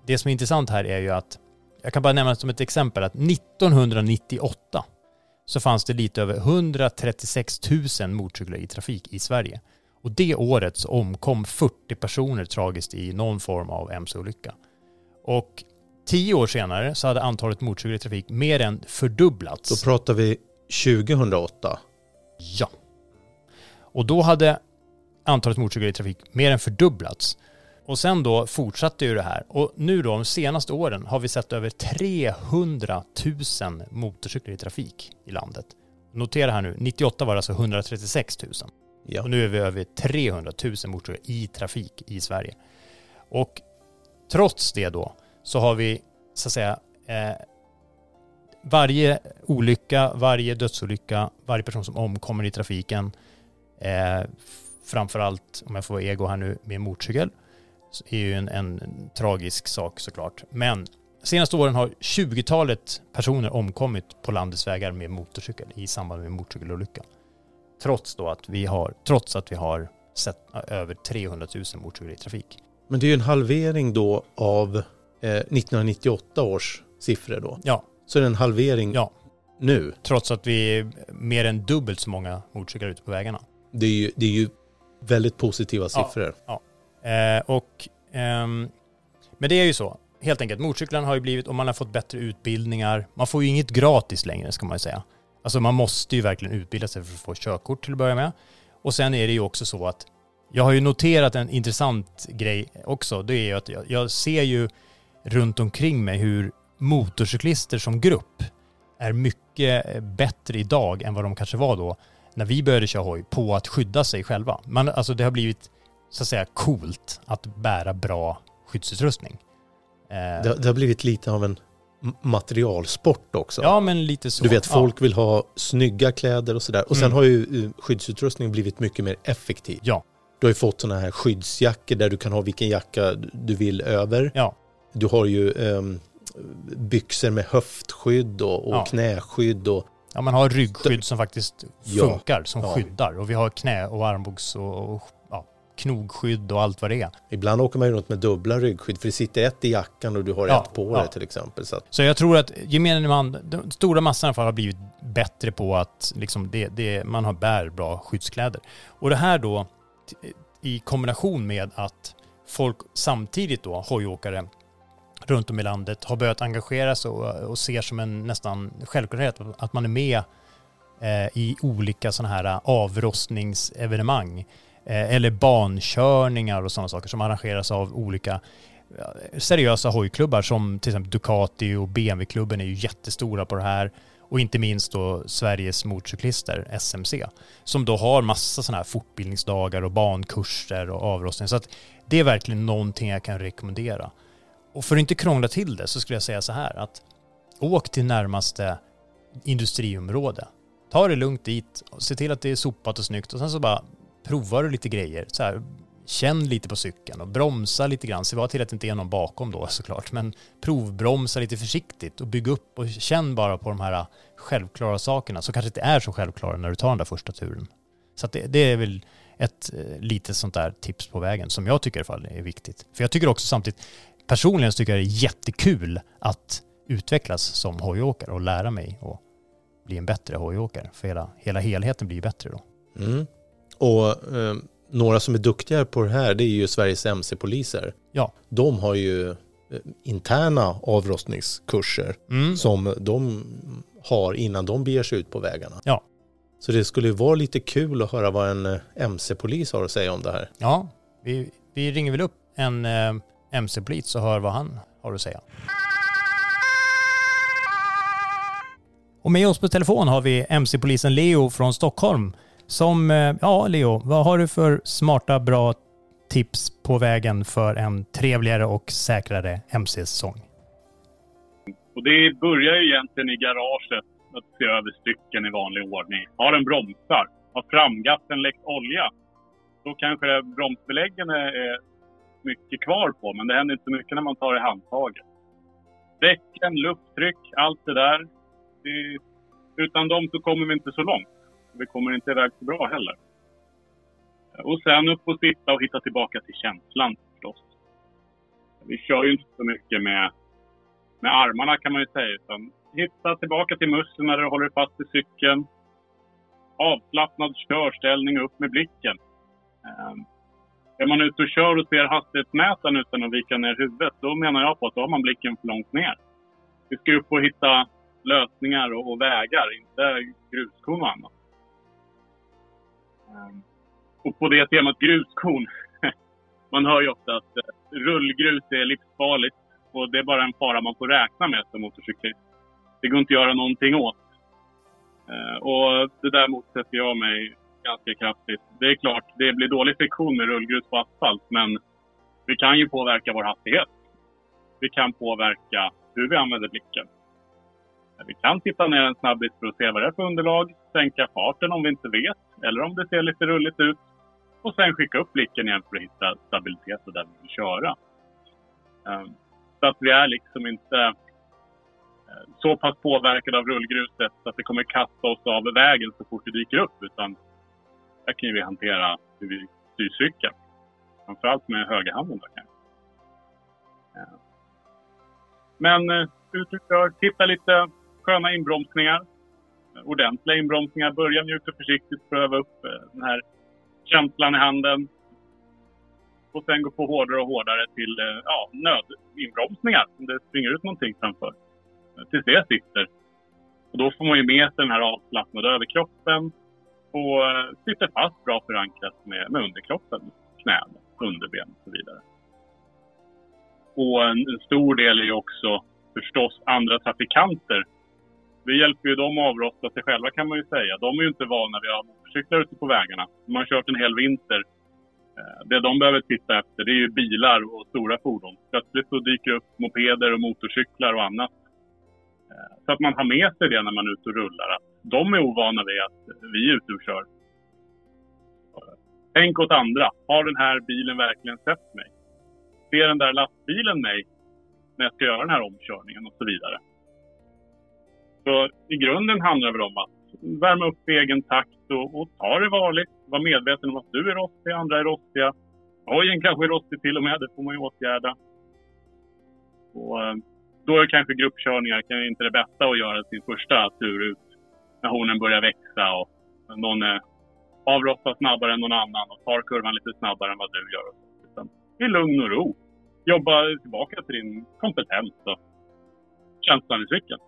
det som är intressant här är ju att, jag kan bara nämna som ett exempel att 1998 så fanns det lite över 136 000 motorcyklar i trafik i Sverige. Och det året så omkom 40 personer tragiskt i någon form av mc-olycka. Och tio år senare så hade antalet motorcyklar i trafik mer än fördubblats. Då pratar vi 2008. Ja. Och då hade antalet motorcyklar i trafik mer än fördubblats. Och sen då fortsatte ju det här. Och nu då de senaste åren har vi sett över 300 000 motorcyklar i trafik i landet. Notera här nu, 98 var det alltså 136 000. Ja. Och nu är vi över 300 000 motorcyklar i trafik i Sverige. Och trots det då så har vi så att säga eh, varje olycka, varje dödsolycka, varje person som omkommer i trafiken, eh, framförallt om jag får vara ego här nu med motorcykel, är ju en, en, en tragisk sak såklart. Men senaste åren har 20-talet personer omkommit på landets vägar med motorcykel i samband med motorcykelolycka. Trots då att vi har, trots att vi har sett över 300 000 motorcyklar i trafik. Men det är ju en halvering då av eh, 1998 års siffror då. Ja. Så det är en halvering ja. nu. Trots att vi är mer än dubbelt så många motorcyklar ute på vägarna. Det är ju, det är ju väldigt positiva siffror. Ja. ja. Eh, och, ehm, men det är ju så. Helt enkelt, motorcyklarna har ju blivit, och man har fått bättre utbildningar. Man får ju inget gratis längre ska man ju säga. Alltså man måste ju verkligen utbilda sig för att få körkort till att börja med. Och sen är det ju också så att jag har ju noterat en intressant grej också. Det är ju att jag, jag ser ju runt omkring mig hur motorcyklister som grupp är mycket bättre idag än vad de kanske var då när vi började köra hoj på att skydda sig själva. Man, alltså det har blivit så att säga coolt att bära bra skyddsutrustning. Eh, det, det har blivit lite av en materialsport också. Ja, men lite så. Du vet, folk ja. vill ha snygga kläder och sådär. Och sen mm. har ju eh, skyddsutrustningen blivit mycket mer effektiv. Ja. Du har ju fått sådana här skyddsjackor där du kan ha vilken jacka du vill över. Ja. Du har ju um, byxor med höftskydd och, och ja. knäskydd och Ja, man har ryggskydd som faktiskt funkar, som ja. skyddar. Och vi har knä och armbågs och, och ja, knogskydd och allt vad det är. Ibland åker man ju runt med dubbla ryggskydd för det sitter ett i jackan och du har ja, ett på dig till exempel. Så, så jag tror att gemene man, den stora massan i alla fall har blivit bättre på att liksom det, det, man har bär bra skyddskläder. Och det här då i kombination med att folk samtidigt då, hojåkare, runt om i landet har börjat engagera sig och, och ser som en nästan självklarhet att man är med eh, i olika sådana här avrostningsevenemang eh, eller bankörningar och sådana saker som arrangeras av olika eh, seriösa hojklubbar som till exempel Ducati och BMW-klubben är ju jättestora på det här och inte minst då Sveriges motorcyklister, SMC, som då har massa sådana här fortbildningsdagar och bankurser och avrostning. Så att det är verkligen någonting jag kan rekommendera. Och för att inte krångla till det så skulle jag säga så här att åk till närmaste industriområde. Ta det lugnt dit, se till att det är sopat och snyggt och sen så bara provar du lite grejer. Så här, känn lite på cykeln och bromsa lite grann. Se bara till att det inte är någon bakom då såklart. Men provbromsa lite försiktigt och bygg upp och känn bara på de här självklara sakerna som kanske inte är så självklara när du tar den där första turen. Så det, det, är väl ett eh, litet sånt där tips på vägen som jag tycker i alla fall är viktigt. För jag tycker också samtidigt, personligen tycker jag det är jättekul att utvecklas som hojåkare och lära mig och bli en bättre hojåkare. För hela, hela helheten blir bättre då. Mm. Och eh, några som är duktigare på det här det är ju Sveriges MC-poliser. Ja. De har ju eh, interna avrostningskurser Mm. som de har innan de beger sig ut på vägarna. Ja. Så det skulle vara lite kul att höra vad en eh, MC-polis har att säga om det här. Ja, vi, vi ringer väl upp en MC-polis och hör vad han har att säga. Och med oss på telefon har vi MC-polisen Leo från Stockholm. Som, eh, ja Leo, vad har du för smarta, bra tips på vägen för en trevligare och säkrare MC-säsong? Och det börjar ju egentligen i garaget att se över stycken i vanlig ordning. Har den bromsar? Har framgatten läckt olja? Då kanske bromsbeläggen är mycket kvar på, men det händer inte så mycket när man tar i handtaget. Däcken, lufttryck, allt det där. Det, utan dem så kommer vi inte så långt. Vi kommer inte iväg så bra heller. Och sen upp och sitta och hitta tillbaka till känslan förstås. Vi kör ju inte så mycket med, med armarna kan man ju säga. Utan hitta tillbaka till musklerna där du håller fast i cykeln. Avslappnad körställning upp med blicken. Ehm, är man ute och kör och ser hastighetsmätaren utan att vika ner huvudet, då menar jag på att då har man blicken för långt ner. Vi ska upp och hitta lösningar och, och vägar, inte gruskorn och annat. Ehm, och på det temat gruskorn. (laughs) man hör ju ofta att eh, rullgrus är livsfarligt och det är bara en fara man får räkna med som motorcyklist. Det går inte att göra någonting åt. Ehm, och det där motsätter jag mig ganska kraftigt. Det är klart, det blir dålig friktion med rullgrus på asfalt, men vi kan ju påverka vår hastighet. Vi kan påverka hur vi använder blicken. Vi kan titta ner en snabbis för att se vad det är för underlag, sänka farten om vi inte vet, eller om det ser lite rulligt ut. Och sen skicka upp blicken igen för att hitta stabilitet och där vi vill köra. Ehm, så att vi är liksom inte eh, så pass påverkade av rullgruset att det kommer kasta oss av vägen så fort det dyker upp. Utan där kan vi hantera hur vi styr cykeln. Framförallt med högerhanden då kanske. Eh. Men eh, ut och kör, titta lite sköna inbromsningar. Eh, ordentliga inbromsningar. Börja mjukt och försiktigt, pröva upp den här känslan i handen. Och sen gå på hårdare och hårdare till ja, nödinbromsningar om det springer ut någonting framför. Tills det sitter. Och då får man ju med sig den här avslappnade överkroppen och eh, sitter fast bra förankrat med, med underkroppen, knän, underben och så vidare. Och en, en stor del är ju också förstås andra trafikanter. Vi hjälper ju dem att avrosta sig själva kan man ju säga. De är ju inte vana vid att ha motorcyklar ute på vägarna. De har kört en hel vinter. Eh, det de behöver titta efter det är ju bilar och stora fordon. Plötsligt så dyker upp mopeder och motorcyklar och annat. Eh, så att man har med sig det när man är ute och rullar. Att de är ovana vid att vi är ute och kör. Tänk åt andra. Har den här bilen verkligen sett mig? Ser den där lastbilen mig när jag ska göra den här omkörningen och så vidare? Så i grunden handlar det väl om att värma upp i egen takt och, och ta det varligt. Var medveten om att du är rostig, andra är rostiga. Hojen kanske är rostig till och med, det får man ju åtgärda. Och, eh, då är kanske gruppkörningar kan inte det bästa att göra sin första tur ut när hornen börjar växa och någon avrostar snabbare än någon annan och tar kurvan lite snabbare än vad du gör. Utan i lugn och ro. Jobba tillbaka till din kompetens och känslan i cykeln.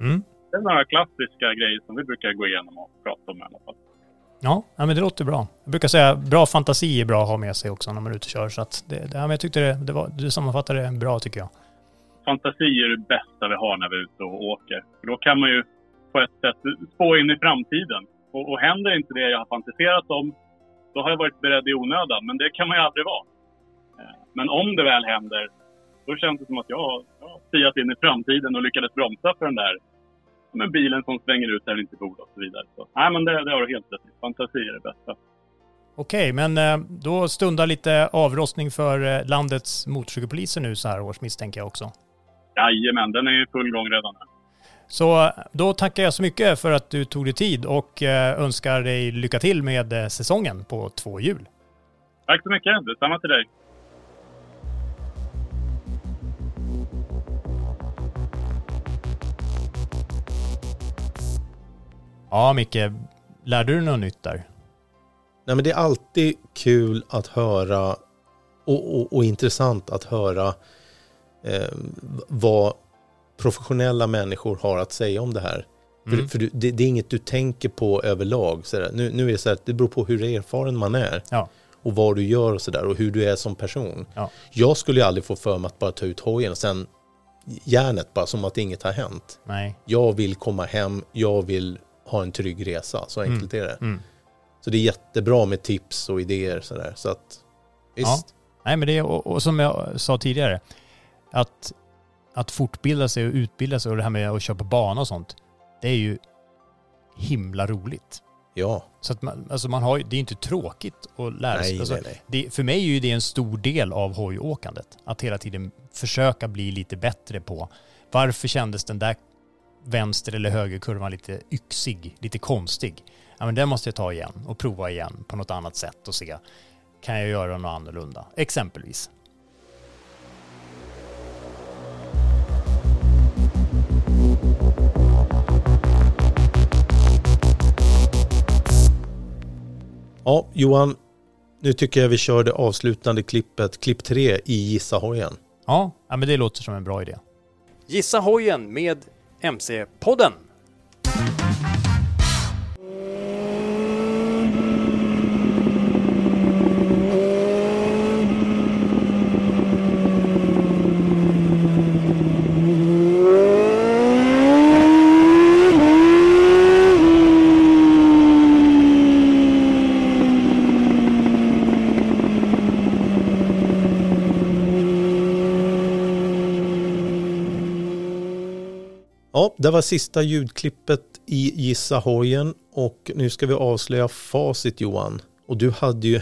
Mm. Det är några klassiska grejer som vi brukar gå igenom och prata om i alla fall. Ja, men det låter bra. Jag brukar säga bra fantasi är bra att ha med sig också när man är ute och kör. Så att det, det, jag tyckte det, det var, du sammanfattade det bra tycker jag. Fantasi är det bästa vi har när vi är ute och åker. För då kan man ju på ett sätt spå in i framtiden. Och, och händer inte det jag har fantiserat om, då har jag varit beredd i onödan. Men det kan man ju aldrig vara. Eh, men om det väl händer, då känns det som att jag har siat in i framtiden och lyckades bromsa för den där men bilen som svänger ut där den inte borde och så vidare. Så, nej, men det, det har du helt rätt i. Fantasi är det bästa. Okej, men eh, då stundar lite avrostning för eh, landets motorcykelpoliser nu så här års misstänker jag också. Jajamän, den är i full gång redan nu. Så då tackar jag så mycket för att du tog dig tid och eh, önskar dig lycka till med säsongen på två hjul. Tack så mycket, detsamma till dig. Ja, Micke. Lärde du något nytt där? Nej, men det är alltid kul att höra och, och, och intressant att höra eh, vad professionella människor har att säga om det här. Mm. För, för du, det, det är inget du tänker på överlag. Sådär. Nu, nu är det så här att det beror på hur erfaren man är. Ja. Och vad du gör och sådär och hur du är som person. Ja. Jag skulle ju aldrig få för mig att bara ta ut hojen och sen järnet bara som att inget har hänt. Nej. Jag vill komma hem, jag vill ha en trygg resa. Så enkelt är det. Mm. Så det är jättebra med tips och idéer sådär. Så att visst. Ja. Nej, men det är, och, och som jag sa tidigare, att, att fortbilda sig och utbilda sig och det här med att köra på bana och sånt, det är ju himla roligt. Ja. Så att man, alltså man har, det är inte tråkigt att lära sig. Nej, Alltså, nej, nej. Det, för mig är ju det en stor del av hojåkandet. Att hela tiden försöka bli lite bättre på varför kändes den där vänster eller högerkurvan lite yxig, lite konstig. Ja men den måste jag ta igen och prova igen på något annat sätt och se. Kan jag göra något annorlunda? Exempelvis. Ja, Johan. Nu tycker jag vi kör det avslutande klippet, klipp tre i Gissa hojen. Ja, men det låter som en bra idé. Gissa hojen med MC-podden. Ja, det var sista ljudklippet i Gissa hojen och nu ska vi avslöja facit Johan. Och du hade ju,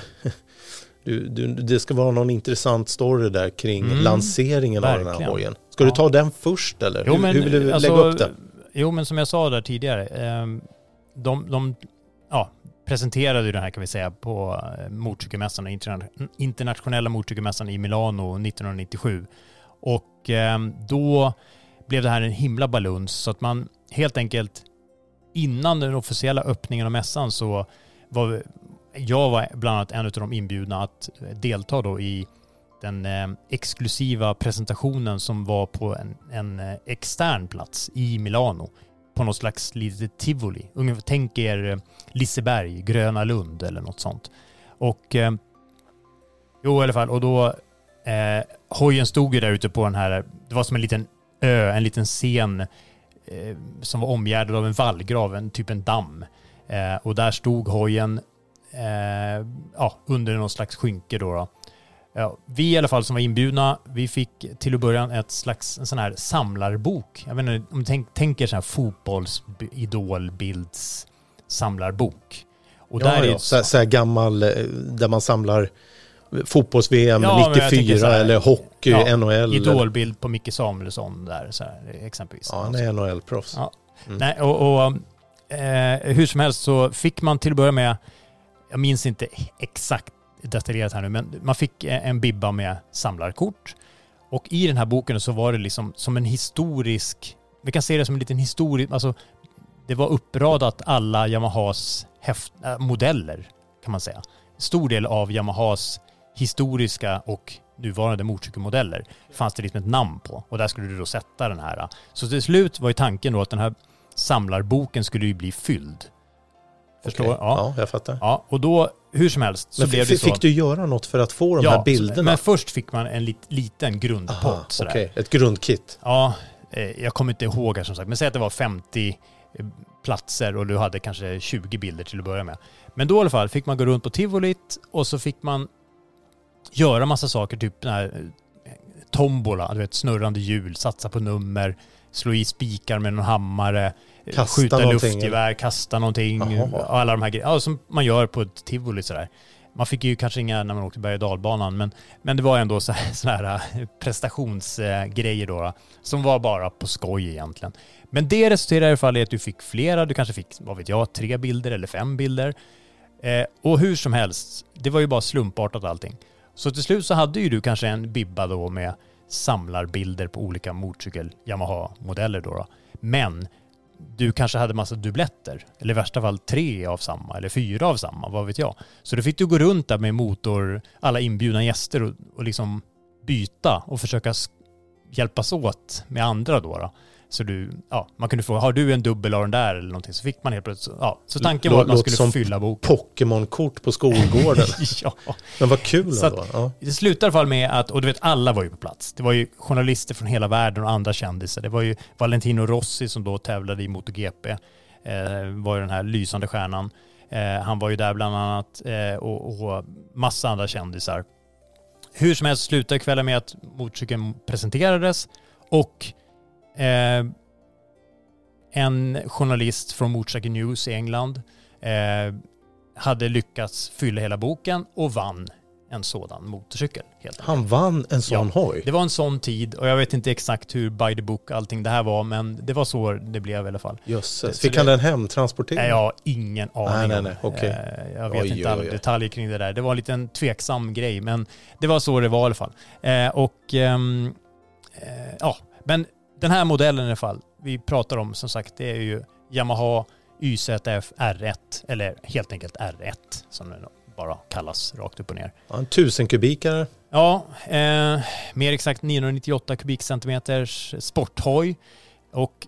(laughs) du, du, det ska vara någon intressant story där kring Mm, lanseringen av den här verkligen. hojen. Ska du ta den först eller? Jo, hur, men, hur vill du alltså, lägga upp det? Jo, men som jag sa där tidigare, ehm, de, de ja, presenterade ju den här kan vi säga på eh, motorcykelmässan, interna- internationella motorcykelmässan i Milano 1997. Och ehm, då blev det här en himla baluns så att man helt enkelt innan den officiella öppningen av mässan så var jag var bland annat en av de inbjudna att eh, delta då i den eh, exklusiva presentationen som var på en, en eh, extern plats i Milano. På något slags litet tivoli. Ungefär, tänk er Liseberg, Gröna Lund eller något sånt. Och eh, jo i alla fall, och då eh, hojen stod ju där ute på den här, det var som en liten ö, en liten scen eh, som var omgärdad av en vallgrav, en typ en damm. Eh, och där stod hojen eh, ja, under någon slags skynke då. då. Ja, vi i alla fall som var inbjudna, vi fick till att börja ett slags en sån här samlarbok. Jag vet inte, om du tänk, tänker så här fotbollsidolbilds samlarbok. Och Ja, där ja, är så, så här gammal, eh, där man samlar fotbolls-VM Ja, men jag 94 tänker så här- eller hockey, ja, NHL. idolbild på Micke Samuelsson där så här, exempelvis. Ja, han är NHL-proffs. Ja. Mm. Nej, och, och eh, hur som helst så fick man till att börja med, jag minns inte exakt detaljerat här nu, men man fick eh, en bibba med samlarkort. Och i den här boken så var det liksom som en historisk, vi kan se det som en liten historisk, alltså det var uppradat alla Yamahas häft, äh, modeller kan man säga. Stor del av Yamahas historiska och nuvarande motorcykelmodeller fanns det liksom ett namn på. Och där skulle du då sätta den här. Så till slut var ju tanken då att den här samlarboken skulle ju bli fylld. Förstår? Okej, Ja. ja, jag fattar. ja. Och då, hur som helst, så Men blev fick, det så. fick du göra något för att få de här bilderna? Men först fick man en lit, liten grundpott. Okej, ett grundkit. Ja, eh, jag kommer inte ihåg här som sagt. Men säg att det var 50 eh, platser och du hade kanske 20 bilder till att börja med. Men då i alla fall fick man gå runt på tivolit och så fick man göra massa saker, typ här eh, tombola, du vet snurrande hjul, satsa på nummer, slå i spikar med någon hammare, eh, Kasta skjuta någonting, luftgevär, kasta någonting, Jaha. alla de här grejerna. Ja, som man gör på ett tivoli sådär. Man fick ju kanske inga när man åkte berg och dalbanan, men, men det var ändå så här, (laughs) såna här eh, prestationsgrejer då, då, som var bara på skoj egentligen. Men det resulterade i alla fall i att du fick flera, du kanske fick, vad vet jag, tre bilder eller fem bilder. Eh, och hur som helst, det var ju bara slumpartat allting. Så till slut så hade ju du kanske en bibba då med samlarbilder på olika motorcykel Yamaha-modeller då, då. Men du kanske hade massa dubbletter. Eller i värsta fall tre av samma, eller fyra av samma, vad vet jag. Så då fick du gå runt där med motor, alla inbjudna gäster och, och liksom byta och försöka hjälpas åt med andra då. då. Så du, ja, man kunde fråga, har du en dubbel av den där eller någonting? Så fick man helt plötsligt, ja. Så tanken var att man skulle som fylla boken. Pokémon-kort på skolgården. (laughs) ja. Men vad kul Så ändå. Ja. Det slutade i alla fall med att, och du vet alla var ju på plats. Det var ju journalister från hela världen och andra kändisar. Det var ju Valentino Rossi som då tävlade i MotoGP. Eh, var ju den här lysande stjärnan. Eh, han var ju där bland annat eh, och, och massa andra kändisar. Hur som helst slutade kvällen med att motorcykeln presenterades och eh, en journalist från Motorcycle News i England eh, hade lyckats fylla hela boken och vann en sådan motorcykel. Helt enkelt. Han vann en sån Ja, hoj. Det var en sån tid och jag vet inte exakt hur by the book allting det här var men det var så det blev i alla fall. Jösses. Fick han den hemtransporterad? Jag har ingen aning Nej, nej, nej, okej. Eh, Jag vet Oj, inte alla detaljer kring det där. Det var en liten tveksam grej men det var så det var i alla fall. Eh, Och ehm, eh, ja, men den här modellen i alla fall vi pratar om som sagt det är ju Yamaha YZF R1 eller helt enkelt R1 som den bara kallas rakt upp och ner. Ja, en tusen kubikare. Ja, eh, mer exakt 998 kubikcentimeters sporthoj. Och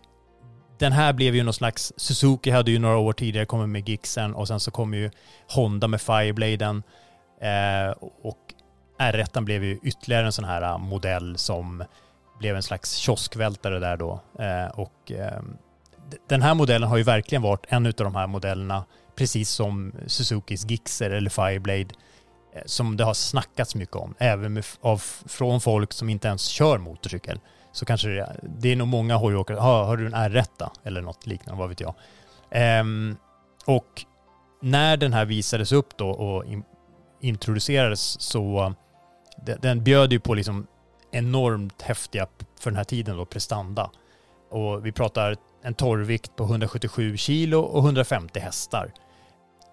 den här blev ju någon slags, Suzuki hade ju några år tidigare kommit med Gixen och sen så kom ju Honda med Firebladen. Eh, och R1 blev ju ytterligare en sån här modell som blev en slags kioskvältare där då. Eh, och eh, den här modellen har ju verkligen varit en av de här modellerna, precis som Suzukis Gixxer eller Fireblade, eh, som det har snackats mycket om, även med, av, från folk som inte ens kör motorcykel. Så kanske det, det är nog många hojåkare, har, har du en R1 eller något liknande, vad vet jag. Ehm, och när den här visades upp då och in, introducerades så eh, den, den bjöd ju på liksom enormt häftiga, för den här tiden då, prestanda. Och vi pratar en torrvikt på 177 kilo och 150 hästar.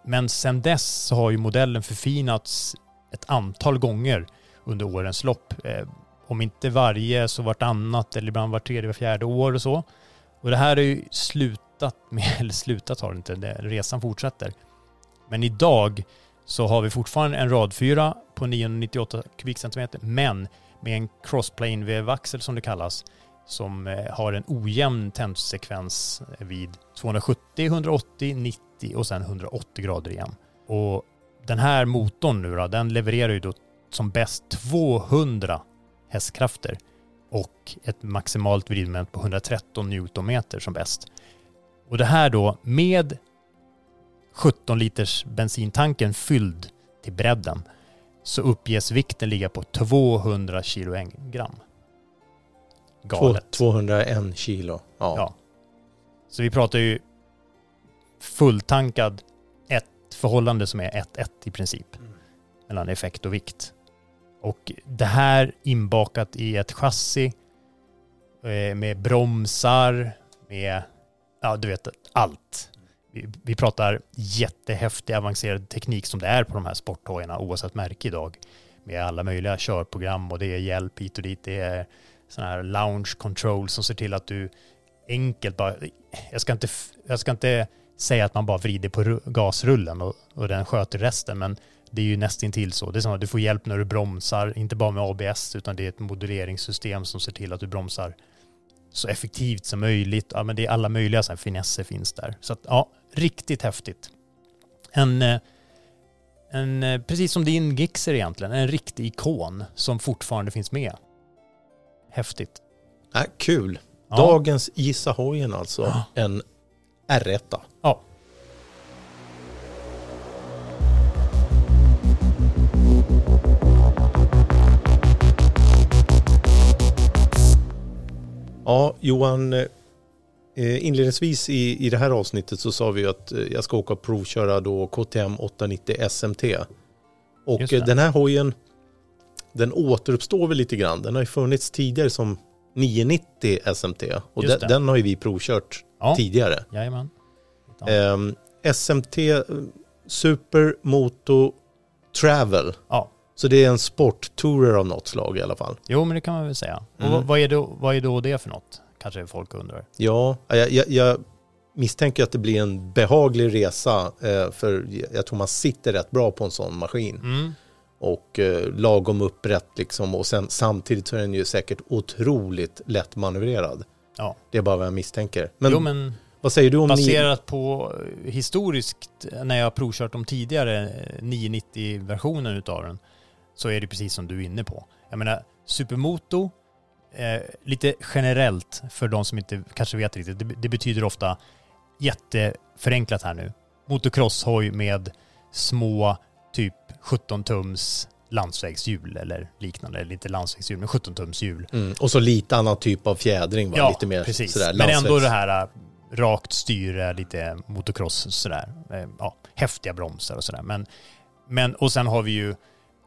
Men sen dess så har ju modellen förfinats ett antal gånger under årens lopp. Eh, om inte varje så vartannat eller ibland vart tredje, var fjärde år och så. Och det här har ju slutat med, (laughs) eller slutat har det inte, resan fortsätter. Men idag så har vi fortfarande en radfyra på 998 kubikcentimeter, men med en crossplane vevaxel som det kallas, som eh, har en ojämn tändsekvens eh, vid 270, 180, 90 och sen 180 grader igen. Och den här motorn nu då, den levererar ju då som bäst 200 hästkrafter och ett maximalt vridmoment på 113 newtonmeter som bäst. Och det här då med 17 liters bensintanken fylld till bredden så uppges vikten ligga på 200 kilogram. Galet. Två- 201 kilo. Ja. Ja. Så vi pratar ju fulltankad ett förhållande som är 1-1 i princip. Mellan effekt och vikt. Och det här inbakat i ett chassi eh, med bromsar, med, ja du vet, allt. Vi, vi pratar jättehäftig avancerad teknik som det är på de här sporthojarna oavsett märke idag. Med alla möjliga körprogram och det är hjälp hit och dit. Det är sådana här lounge control som ser till att du enkelt bara, jag ska inte, jag ska inte säga att man bara vrider på gasrullen och, och den sköter resten, men det är ju nästintill så. Det är som att du får hjälp när du bromsar, inte bara med ABS, utan det är ett moduleringssystem som ser till att du bromsar så effektivt som möjligt. Ja, men det är alla möjliga så här finesser finns där. Så att, ja, riktigt häftigt. En, eh, en, eh, precis som din Gixxer egentligen, en riktig ikon som fortfarande finns med. Häftigt. Äh, kul. Ja. Dagens Gissa hojen alltså. En R1. Ja. Ja, Johan. eh, Inledningsvis i, i det här avsnittet så sa vi att eh, jag ska åka och provköra då KTM 890 SMT. Och eh, den här hojen, den återuppstår väl lite grann. Den har ju funnits tidigare som 990 SMT. Och den, den har ju vi provkört Ja. tidigare. Jajamän. Ehm, SMT Super Moto Travel. Ja. Så det är en sporttourer av något slag i alla fall. Jo, men det kan man väl säga. Och Mm. vad, vad, är då, vad är då det för något? Kanske folk undrar. Ja, jag, jag, jag misstänker att det blir en behaglig resa. Eh, för jag tror man sitter rätt bra på en sån maskin. Mm. Och eh, lagom upprätt liksom. Och sen samtidigt så är den ju säkert otroligt lättmanövrerad. Ja. Det är bara vad jag misstänker. Men, jo, men vad säger du om ni- baserat på eh, historiskt, när jag har provkört de tidigare eh, 990-versionen utav den, så är det precis som du är inne på. Jag menar, Supermoto, eh, lite generellt för de som inte kanske vet riktigt, det, det betyder ofta jätteförenklat här nu. Motocrosshoj med små, typ 17 tums landsvägshjul eller liknande, eller inte landsvägshjul, men 17 tums hjul. Mm. Och så lite annan typ av fjädring. Va? Ja, lite mer precis. sådär, Men ändå det här äh, rakt styre, lite motocross sådär. Eh, Ja, häftiga bromsar och sådär. Men, men, och sen har vi ju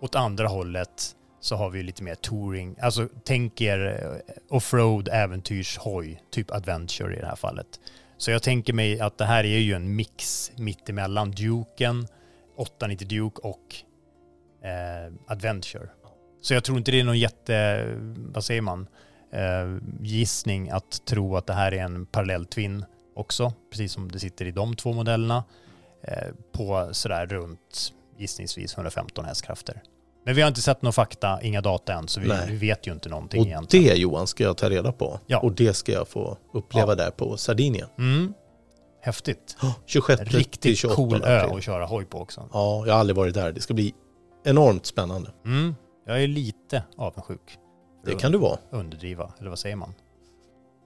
åt andra hållet så har vi lite mer touring. Alltså tänk er eh, offroad äventyrshoj, typ adventure i det här fallet. Så jag tänker mig att det här är ju en mix mittemellan Duken, 890 Duke och eh, Adventure. Så jag tror inte det är någon jätte, vad säger man, eh, gissning att tro att det här är en parallell twin också, precis som det sitter i de två modellerna, eh, på sådär runt gissningsvis 115 hästkrafter. Men vi har inte sett någon fakta, inga data än, så vi, vi vet ju inte någonting Och egentligen. det Johan ska jag ta reda på. Ja. Och det ska jag få uppleva Ja. där på Sardinien. Mm. Häftigt. (gasps) 26 till Riktigt 28 cool ö att köra hoj på också. Ja, jag har aldrig varit där. Det ska bli enormt spännande. Mm. Jag är lite avundsjuk. Det kan du vara. Underdriva, eller vad säger man?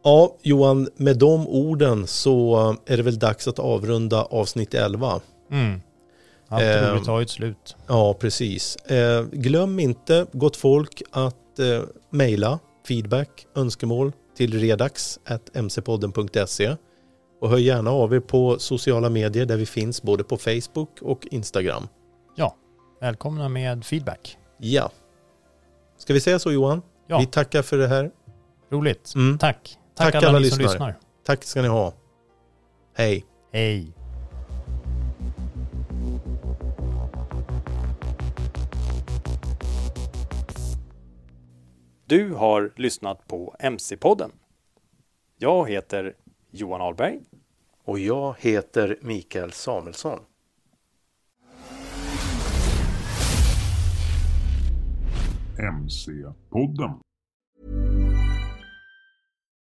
Ja, Johan, med de orden så är det väl dags att avrunda avsnitt 11. Mm. Allt Ehm, roligt har ju ett slut. Ja, precis. Eh, glöm inte, gott folk, att eh, mejla feedback, önskemål till redax.mcpodden.se och hör gärna av er på sociala medier där vi finns både på Facebook och Instagram. Ja, välkomna med feedback. Ja. Ska vi säga så Johan? Ja. Vi tackar för det här. Roligt. Mm. Tack. Tack, alla, ni som lyssnar. Tack ska ni ha. Hej. Hej. Du har lyssnat på MC-podden. Jag heter Johan Ahlberg. Och jag heter Mikael Samuelsson. MC-podden.